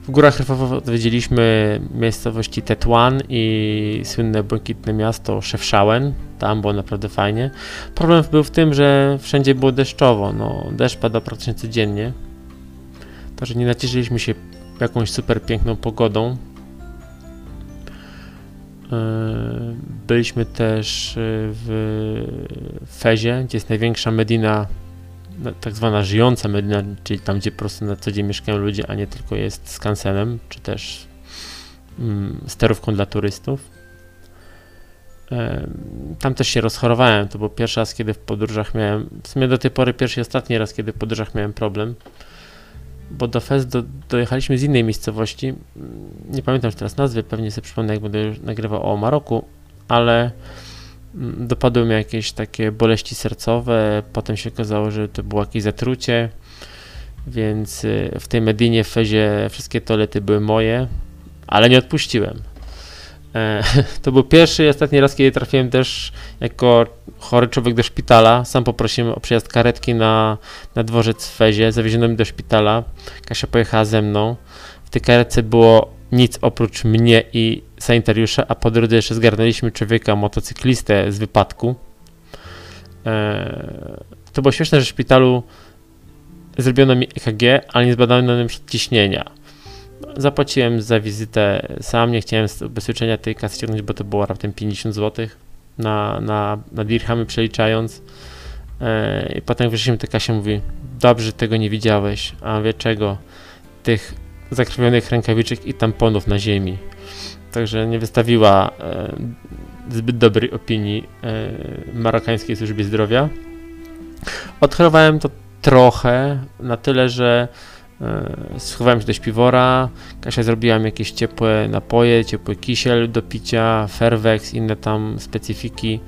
W górach Ryfowo odwiedziliśmy miejscowości Tetuan i słynne błękitne miasto Szewszałem. Tam było naprawdę fajnie. Problem był w tym, że wszędzie było deszczowo. No, deszcz padał praktycznie codziennie. Także nie nacieszyliśmy się jakąś super piękną pogodą. E, byliśmy też w Fezie, gdzie jest największa Medina tak zwana żyjąca Medina, czyli tam, gdzie po prostu na co dzień mieszkają ludzie, a nie tylko jest skansenem, czy też mm, sterówką dla turystów. Tam też się rozchorowałem. To był pierwszy raz, kiedy w podróżach miałem, w sumie do tej pory pierwszy i ostatni raz, kiedy w podróżach miałem problem, bo do Fez do, dojechaliśmy z innej miejscowości. Nie pamiętam już teraz nazwy, pewnie sobie przypomnę, jak będę nagrywał o Maroku, ale Mm, dopadły mnie jakieś takie boleści sercowe, potem się okazało, że to było jakieś zatrucie, więc y, w tej Medinie, w Fezie wszystkie toalety były moje, ale nie odpuściłem. E, to był pierwszy i ostatni raz, kiedy trafiłem też jako chory człowiek do szpitala. Sam poprosiłem o przyjazd karetki na, na dworzec w Fezie. Zawieziono mnie do szpitala. Kasia pojechała ze mną. W tej karetce było nic oprócz mnie i sanitariusza, a po drodze jeszcze zgarnęliśmy człowieka, motocyklistę z wypadku. E, to było śmieszne, że w szpitalu zrobiono mi EKG, ale nie zbadano nam ciśnienia. Zapłaciłem za wizytę sam, nie chciałem z ubezpieczenia tej kasy ściągnąć, bo to było raptem 50 zł na, na, na dirhamy przeliczając. E, I potem wyszliśmy, to Kasia mówi, dobrze, tego nie widziałeś, a wie czego? Tych zakrwionych rękawiczek i tamponów na ziemi. Także nie wystawiła e, zbyt dobrej opinii e, marokańskiej służbie zdrowia. Odchorowałem to trochę, na tyle, że schowałem się do śpiwora, Kasia zrobiła mi jakieś ciepłe napoje, ciepły kisiel do picia, Fervex, inne tam specyfiki,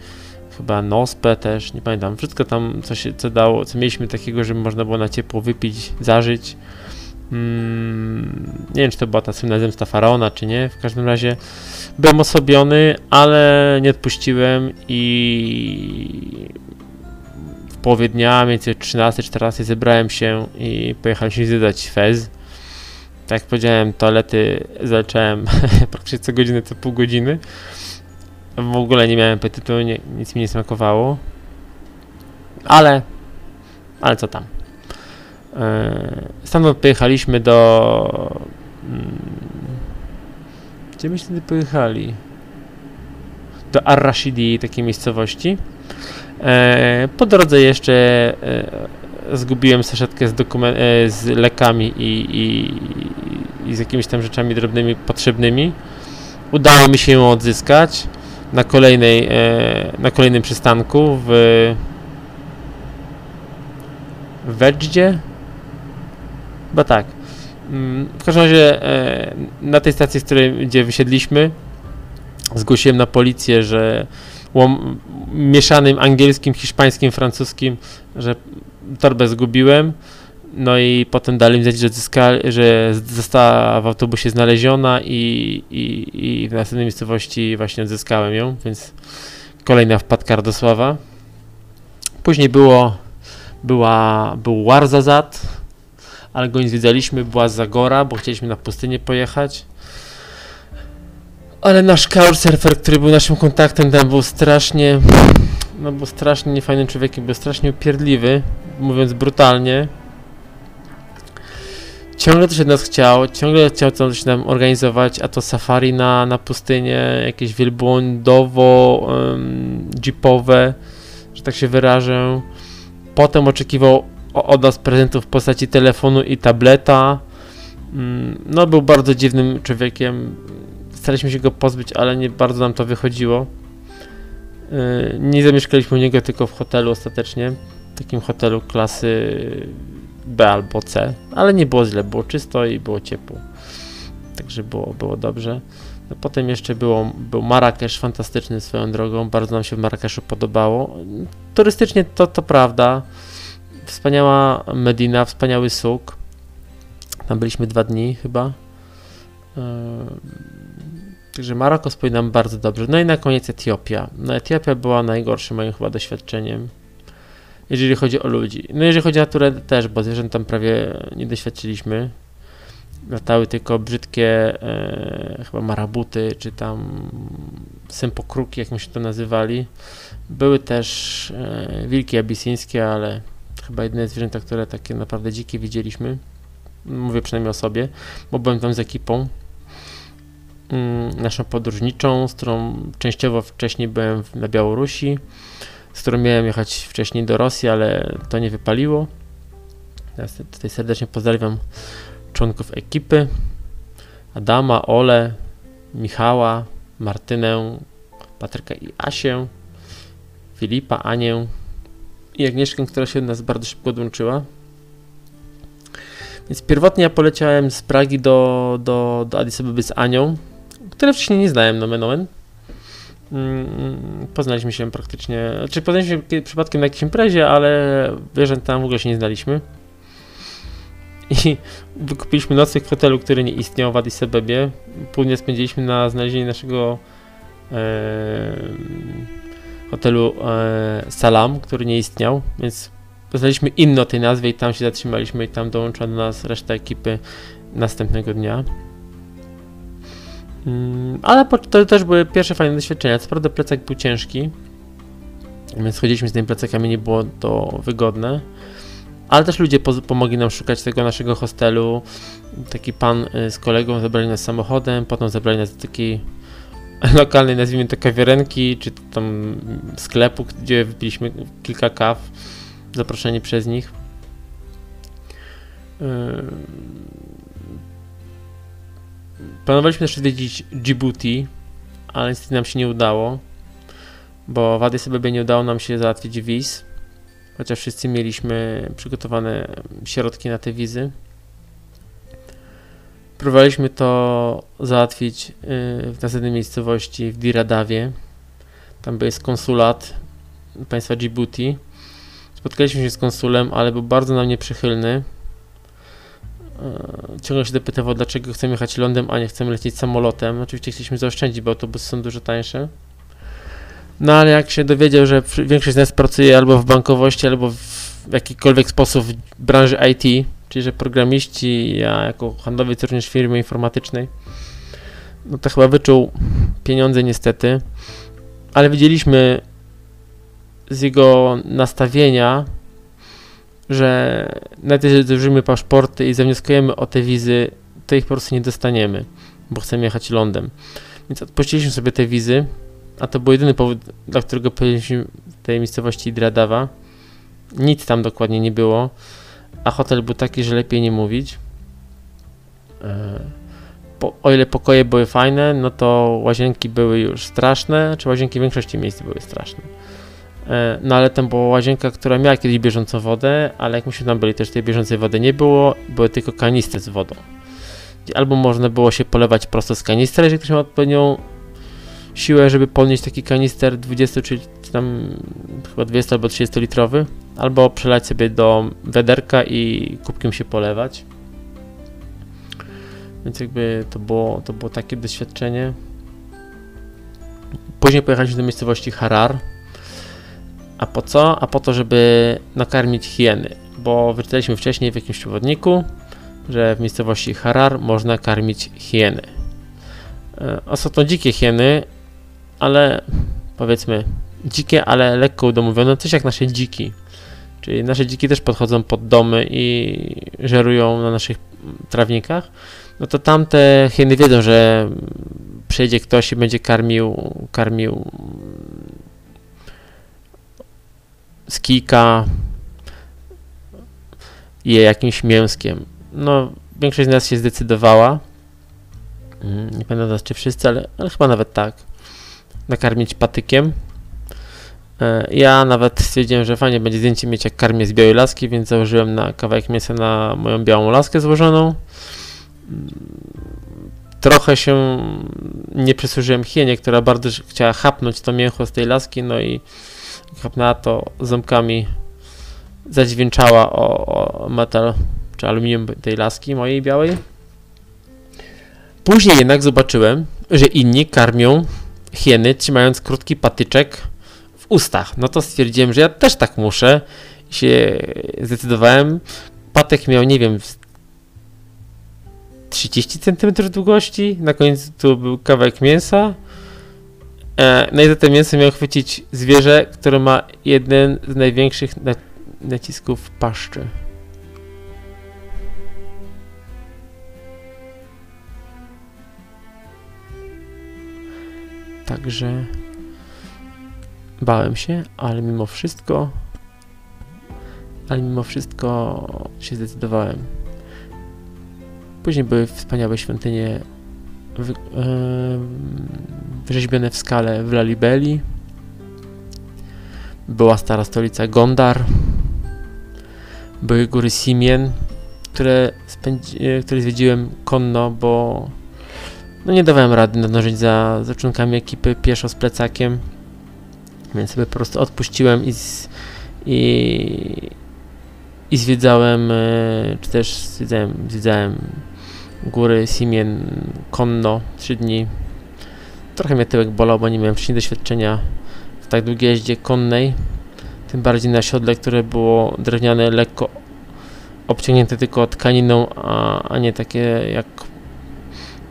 chyba Nospę też, nie pamiętam, wszystko tam, co się co dało, co mieliśmy takiego, żeby można było na ciepło wypić, zażyć. Mm, nie wiem, czy to była ta słynna zemsta faraona, czy nie. W każdym razie byłem osobiony, ale nie odpuściłem i połowie dnia, między 13-14 zebrałem się i pojechaliśmy zwiedzać Fez. Tak jak powiedziałem, toalety zaleczałem praktycznie co godzinę, co pół godziny. W ogóle nie miałem apetytu, nie, nic mi nie smakowało. Ale, ale co tam. E, stamtąd pojechaliśmy do. Mm, gdzie myśmy wtedy pojechali? Do Ar-Rashidi, takiej miejscowości. E, po drodze jeszcze e, zgubiłem saszetkę z, z lekami i, i, i, z jakimiś tam rzeczami drobnymi potrzebnymi. Udało mi się ją odzyskać na kolejnej, na kolejnym przystanku w Wedździe, Chyba tak. Mm, w każdym razie e, na tej stacji, z której, gdzie wysiedliśmy, zgłosiłem na policję, że łom, mieszanym angielskim, hiszpańskim, francuskim, że torbę zgubiłem. No i potem dali mi znać, że, że została w autobusie znaleziona i, i, i w następnej miejscowości właśnie odzyskałem ją, więc kolejna wpadka Radosława. Później było, była, był Warzazat, ale go nie zwiedzaliśmy, była Zagora, bo chcieliśmy na pustynię pojechać. Ale nasz couchsurfer, który był naszym kontaktem, tam był strasznie, no był strasznie niefajnym człowiekiem, był strasznie upierdliwy, mówiąc brutalnie. Ciągle coś od nas chciał, ciągle chciał coś nam organizować, a to safari na, na pustynię, jakieś wielbłądowo, um, jeepowe, że tak się wyrażę. Potem oczekiwał od nas prezentów w postaci telefonu i tableta. Mm, no, był bardzo dziwnym człowiekiem. Staraliśmy się go pozbyć, ale nie bardzo nam to wychodziło. Y, nie zamieszkaliśmy u niego tylko w hotelu ostatecznie. W takim hotelu klasy B albo C, ale nie było źle, było czysto i było ciepło. Także było, było dobrze. No, potem jeszcze było, był Marrakesz fantastyczny swoją drogą, bardzo nam się w Marrakeszu podobało. Turystycznie to, to prawda wspaniała Medina, wspaniały suk. Tam byliśmy dwa dni chyba. Także Maroko spojrzy nam bardzo dobrze. No i na koniec Etiopia. No Etiopia była najgorszym moim chyba doświadczeniem, jeżeli chodzi o ludzi. No jeżeli chodzi o naturę też, bo zwierząt tam prawie nie doświadczyliśmy. Latały tylko brzydkie e, chyba marabuty, czy tam sępokruki, jak my się to nazywali. Były też e, wilki abisyńskie, ale chyba jedyne zwierzęta, które takie naprawdę dzikie widzieliśmy. Mówię przynajmniej o sobie, bo byłem tam z ekipą naszą podróżniczą, z którą częściowo wcześniej byłem na Białorusi, z którą miałem jechać wcześniej do Rosji, ale to nie wypaliło. Ja tutaj serdecznie pozdrawiam członków ekipy. Adama, Ole, Michała, Martynę, Patryka i Asię, Filipa, Anię, i Agnieszkę, która się do nas bardzo szybko odłączyła. Więc pierwotnie ja poleciałem z Pragi do, do, do Addis Abeby z Anią, które wcześniej nie znałem, nomen omen. Mm, poznaliśmy się praktycznie, czy poznaliśmy się przypadkiem na jakiejś imprezie, ale wierzę, tam w ogóle się nie znaliśmy. I wykupiliśmy nocleg w hotelu, który nie istniał w Addis Abebie. Pół dnia spędziliśmy na znalezieniu naszego hotelu e, Salam, który nie istniał, więc poznaliśmy inny o tej nazwie i tam się zatrzymaliśmy i tam dołącza do nas reszta ekipy następnego dnia. Mm, ale to też były pierwsze fajne doświadczenia. Co prawda plecak był ciężki, więc chodziliśmy z tymi plecakami, nie było to wygodne. Ale też ludzie pomogli nam szukać tego naszego hostelu. Taki pan y, z kolegą zabrali nas samochodem, potem zabrali nas do takiej lokalnej, nazwijmy to kawiarenki, czy tam sklepu, gdzie wypiliśmy kilka kaw, zaproszeni przez nich. Planowaliśmy też zwiedzić Djibouti, ale niestety nam się nie udało, bo w Addis Abebie nie udało nam się załatwić wiz chociaż wszyscy mieliśmy przygotowane środki na te wizy. Próbowaliśmy to załatwić y, w następnej miejscowości w Diradawie. Tam jest konsulat państwa Djibouti. Spotkaliśmy się z konsulem, ale był bardzo nam nieprzychylny. Y, ciągle się dopytywał, dlaczego chcemy jechać lądem, a nie chcemy lecieć samolotem. Oczywiście chcieliśmy zaoszczędzić, bo autobusy są dużo tańsze. No ale jak się dowiedział, że większość z nas pracuje albo w bankowości, albo w jakikolwiek sposób w branży IT, czyli że programiści, ja jako handlowiec również firmy informatycznej, no to chyba wyczuł pieniądze niestety, ale widzieliśmy z jego nastawienia, że nawet jeżeli złożymy paszporty i zawnioskujemy o te wizy, to ich po prostu nie dostaniemy, bo chcemy jechać lądem. Więc odpuściliśmy sobie te wizy, a to był jedyny powód, dla którego pojechaliśmy w tej miejscowości Dradawa. Nic tam dokładnie nie było, a hotel był taki, że lepiej nie mówić. E, po, o ile pokoje były fajne, no to łazienki były już straszne, czy łazienki w większości miejsc były straszne. E, no ale tam była łazienka, która miała kiedyś bieżącą wodę, ale jak myśmy tam byli, też tej bieżącej wody nie było, były tylko kanistry z wodą. Albo można było się polewać prosto z kanistra, jeżeli ktoś ma odpowiednią siłę, żeby podnieść taki kanister 20 czy tam chyba 20 albo 30 litrowy, albo przelać sobie do wederka i kubkiem się polewać. Więc jakby to było, to było takie doświadczenie. Później pojechaliśmy do miejscowości Harar. A po co? A po to, żeby nakarmić hieny, bo wyczytaliśmy wcześniej w jakimś przewodniku, że w miejscowości Harar można karmić hieny. E, a są to dzikie hieny, ale powiedzmy dzikie, ale lekko udomowione, coś jak nasze dziki. Czyli nasze dziki też podchodzą pod domy i żerują na naszych trawnikach. No to tamte hieny wiedzą, że przyjdzie ktoś i będzie karmił, karmił z kijka je jakimś mięskiem. No, większość z nas się zdecydowała. Mm, nie pamiętam czy wszyscy, ale, ale chyba nawet tak nakarmić patykiem. E, ja nawet stwierdziłem, że fajnie będzie zdjęcie mieć jak karmię z białej laski, więc założyłem na kawałek mięsa na moją białą laskę złożoną. Trochę się nie przysłużyłem hienie, która bardzo chciała chapnąć to mięcho z tej laski, no i chapnęła to ząbkami, zadźwięczała o, o metal czy aluminium tej laski mojej białej. Później jednak zobaczyłem, że inni karmią hieny, trzymając krótki patyczek w ustach. No to stwierdziłem, że ja też tak muszę. I się zdecydowałem. Patek miał, nie wiem, 30 cm długości. Na końcu tu był kawałek mięsa. E, no i za to mięso miał chwycić zwierzę, które ma jeden z największych nacisków paszczy. Także bałem się, ale mimo wszystko, ale mimo wszystko się zdecydowałem. Później były wspaniałe świątynie wy, yy, wyrzeźbione w skale w Lalibeli. Była stara stolica Gondar. Były góry Simien, które, spędzi, które zwiedziłem konno, bo no nie dawałem rady nadążyć za, za członkami ekipy pieszo z plecakiem, więc sobie po prostu odpuściłem i, z, i, i zwiedzałem, e, czy też zwiedzałem, zwiedzałem góry Simien konno 3 dni. Trochę mnie tyłek bolał, bo nie miałem wcześniej doświadczenia w tak długiej jeździe konnej, tym bardziej na siodle, które było drewniane, lekko obciągnięte tylko tkaniną, a, a nie takie jak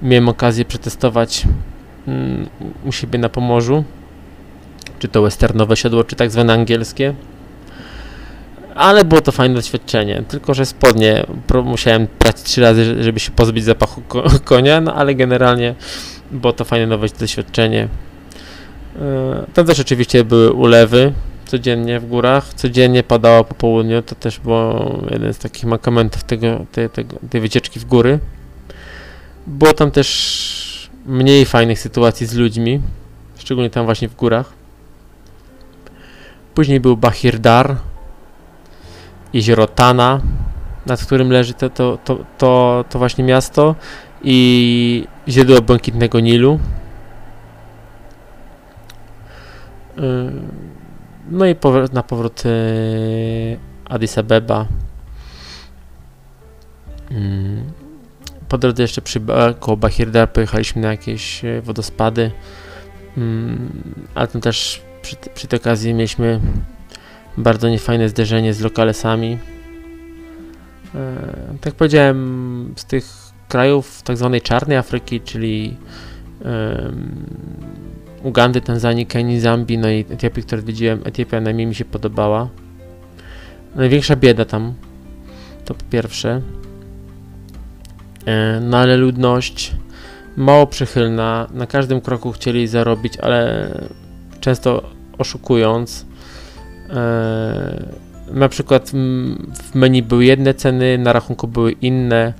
miałem okazję przetestować mm, u siebie na Pomorzu, czy to westernowe siodło, czy tak zwane angielskie. Ale było to fajne doświadczenie, tylko że spodnie musiałem prać trzy razy, żeby się pozbyć zapachu ko konia, no ale generalnie było to fajne nowe doświadczenie. E, tam też oczywiście były ulewy codziennie w górach, codziennie padało po południu, to też było jeden z takich mankamentów tego, tej, tego, tej wycieczki w góry. Było tam też mniej fajnych sytuacji z ludźmi, szczególnie tam właśnie w górach. Później był Bahir Dar, jezioro Tana, nad którym leży to, to, to, to, to właśnie miasto i źródło błękitnego Nilu. No i na powrót Addis Abeba. Po drodze jeszcze przy koło Bahirdar pojechaliśmy na jakieś wodospady, ale tam też przy, przy tej okazji mieliśmy bardzo niefajne zderzenie z lokalesami. Tak jak powiedziałem, z tych krajów tak zwanej czarnej Afryki, czyli Ugandy, Tanzanii, Kenii, Zambii, no i Etiopii, które widziałem, Etiopia najmniej mi się podobała. Największa bieda tam, to po pierwsze. E, no ale ludność mało przychylna, na każdym kroku chcieli zarobić, ale często oszukując. E, na przykład w menu były jedne ceny, na rachunku były inne.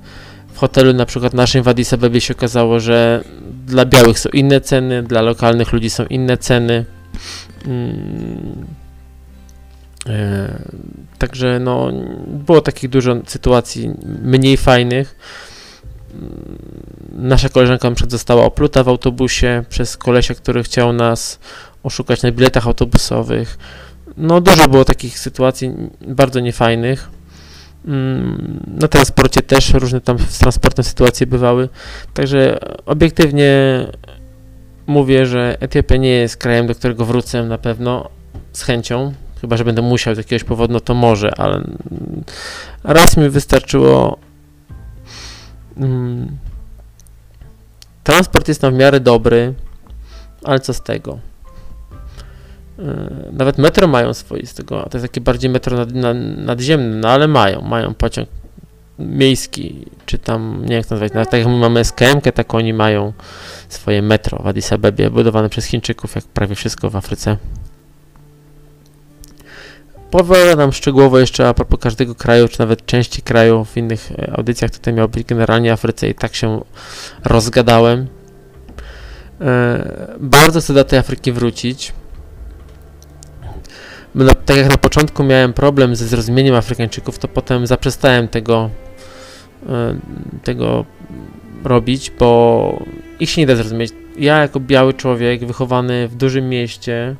W hotelu na przykład naszym w Addis Abebie się okazało, że dla białych są inne ceny, dla lokalnych ludzi są inne ceny. Mm. E, także no, było takich dużo sytuacji mniej fajnych. Mm, nasza koleżanka na została opluta w autobusie przez kolesia, który chciał nas oszukać na biletach autobusowych. No dużo było takich sytuacji bardzo niefajnych. Mm, na transporcie też różne tam z transportem sytuacje bywały. Także obiektywnie mówię, że Etiopia nie jest krajem, do którego wrócę na pewno z chęcią. Chyba, że będę musiał z jakiegoś powodu, no to może, ale raz mi wystarczyło. Mm, transport jest tam w miarę dobry, ale co z tego? E, nawet metro mają swoistego, to jest takie bardziej metro nad, nad, nadziemne, no ale mają, mają pociąg miejski, czy tam, nie wiem jak to nazwać, nawet tak jak my mamy SKM, tak oni mają swoje metro w Addis Abebie, budowane przez Chińczyków, jak prawie wszystko w Afryce. Powiadam szczegółowo jeszcze a propos każdego kraju, czy nawet części kraju w innych e, audycjach, tutaj miał być generalnie Afryce i tak się rozgadałem. E, bardzo chcę do tej Afryki wrócić, no, tak jak na początku miałem problem ze zrozumieniem Afrykańczyków, to potem zaprzestałem tego, e, tego robić, bo ich się nie da zrozumieć. Ja jako biały człowiek, wychowany w dużym mieście,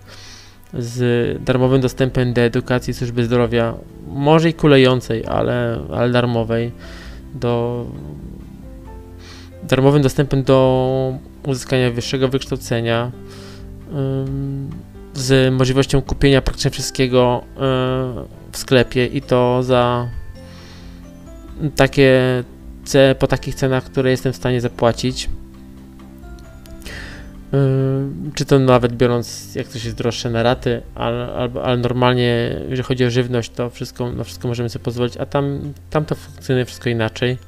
z darmowym dostępem do edukacji, służby zdrowia, może i kulejącej, ale, ale darmowej, do darmowym dostępem do uzyskania wyższego wykształcenia, z możliwością kupienia praktycznie wszystkiego e, w sklepie i to za takie po takich cenach, które jestem w stanie zapłacić. E, czy to nawet biorąc, jak coś jest droższe na raty, ale, ale normalnie, jeżeli chodzi o żywność, to wszystko, na wszystko możemy sobie pozwolić, a tam, tam to funkcjonuje wszystko inaczej.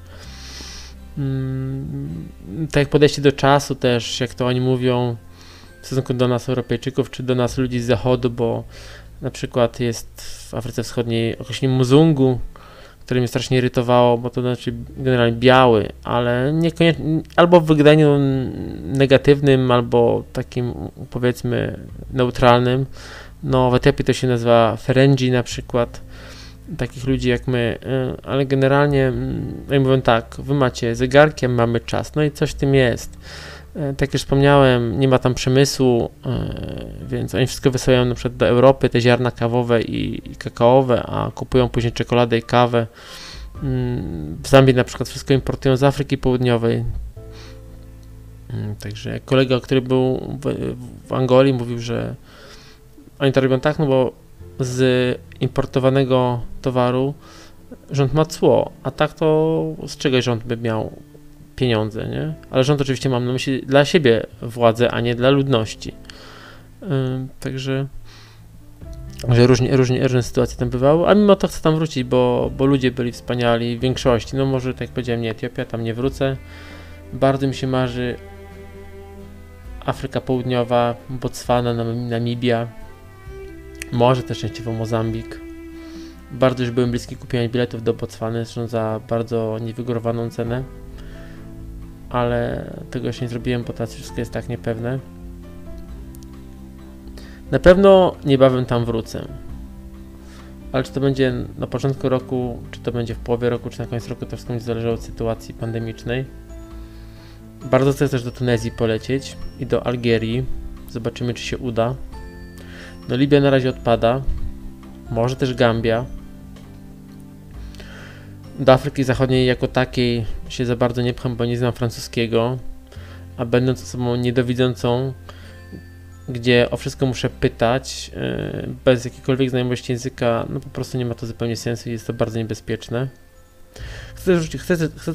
Mm, tak jak podejście do czasu też, jak to oni mówią, w stosunku do nas Europejczyków, czy do nas ludzi z zachodu, bo na przykład jest w Afryce Wschodniej określenie muzungu, które mnie strasznie irytowało, bo to znaczy generalnie biały, ale niekoniecznie, albo w wydaniu negatywnym, albo takim powiedzmy neutralnym. No w Etiopii to się nazywa Ferengi na przykład, takich ludzi jak my, y, ale generalnie, ja mówię tak, wy macie zegarkiem, mamy czas, no i coś w tym jest. E, tak jak wspomniałem, nie ma tam przemysłu, e, więc oni wszystko wysyłają na przykład do Europy, te ziarna kawowe i, i kakaowe, a kupują później czekoladę i kawę. Mm, w Zambii na przykład wszystko importują z Afryki Południowej. Mm, także kolega, który był w, w Angolii, mówił, że oni to robią tak, no bo z importowanego towaru rząd ma cło, a tak to z czego rząd by miał pieniądze, nie? Ale rząd oczywiście mam na myśli dla siebie władzę, a nie dla ludności. Yy, także że różnie, różnie, różne sytuacje tam bywały, a mimo to chcę tam wrócić, bo, bo ludzie byli wspaniali w większości. No może tak jak powiedziałem, nie Etiopia, tam nie wrócę. Bardzo mi się marzy Afryka Południowa, Botswana, Nam- Namibia, może też częściowo Mozambik. Bardzo już byłem bliski kupienia biletów do Botswany, zresztą za bardzo niewygórowaną cenę, ale tego jeszcze nie zrobiłem, bo teraz wszystko jest tak niepewne. Na pewno niebawem tam wrócę. Ale czy to będzie na początku roku, czy to będzie w połowie roku, czy na koniec roku, to wszystko będzie zależało od sytuacji pandemicznej. Bardzo chcę też do Tunezji polecieć i do Algierii. Zobaczymy, czy się uda. No Libia na razie odpada. Może też Gambia. Do Afryki Zachodniej jako takiej się za bardzo nie pcham, bo nie znam francuskiego. A będąc osobą niedowidzącą, gdzie o wszystko muszę pytać, yy, bez jakiejkolwiek znajomości języka, no po prostu nie ma to zupełnie sensu i jest to bardzo niebezpieczne. Chcę chcę, chcę,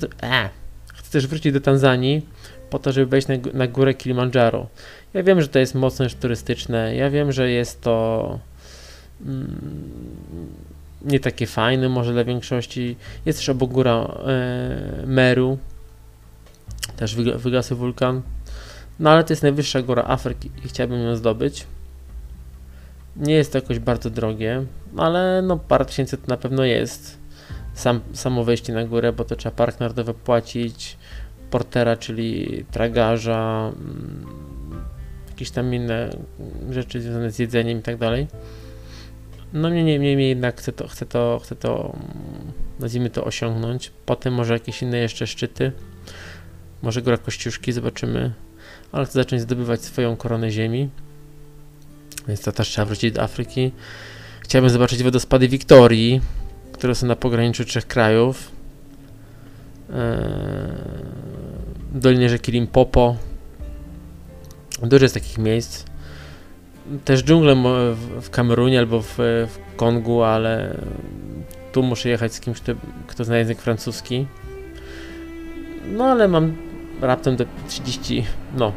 chcę też wrócić do Tanzanii po to, żeby wejść na, na górę Kilimandżaro. Ja wiem, że to jest mocno już turystyczne, ja wiem, że jest to mm, nie takie fajne może dla większości. Jest też obok góra e, Meru, też wyga- wygasły wulkan. No ale to jest najwyższa góra Afryki i chciałbym ją zdobyć. Nie jest to jakoś bardzo drogie, ale no parę tysięcy to na pewno jest. Sam, samo wejście na górę, bo to trzeba park narodowy płacić, portera, czyli tragarza, mm, jakieś tam inne rzeczy związane z jedzeniem i tak dalej. No niemniej niemniej jednak chcę to, chcę to, chcę to, mm, nazwijmy to osiągnąć. Potem może jakieś inne jeszcze szczyty. Może góra Kościuszki, zobaczymy. Ale chcę zacząć zdobywać swoją koronę ziemi. Więc to też trzeba wrócić do Afryki. Chciałbym zobaczyć wodospady Wiktorii, które są na pograniczu trzech krajów. Eee, Dolinie rzeki Limpopo. Dużo jest takich miejsc. Też dżunglę w Kamerunie albo w, w Kongu, ale tu muszę jechać z kimś, kto, kto zna język francuski. No ale mam raptem do 30, no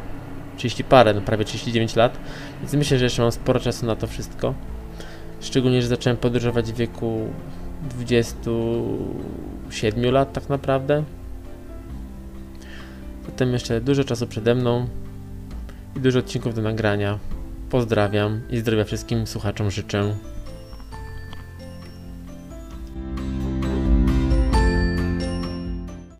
30 parę, no prawie 39 lat, więc myślę, że jeszcze mam sporo czasu na to wszystko. Szczególnie, że zacząłem podróżować w wieku 27 lat tak naprawdę. Zatem jeszcze dużo czasu przede mną i dużo odcinków do nagrania. Pozdrawiam i zdrowia wszystkim słuchaczom życzę.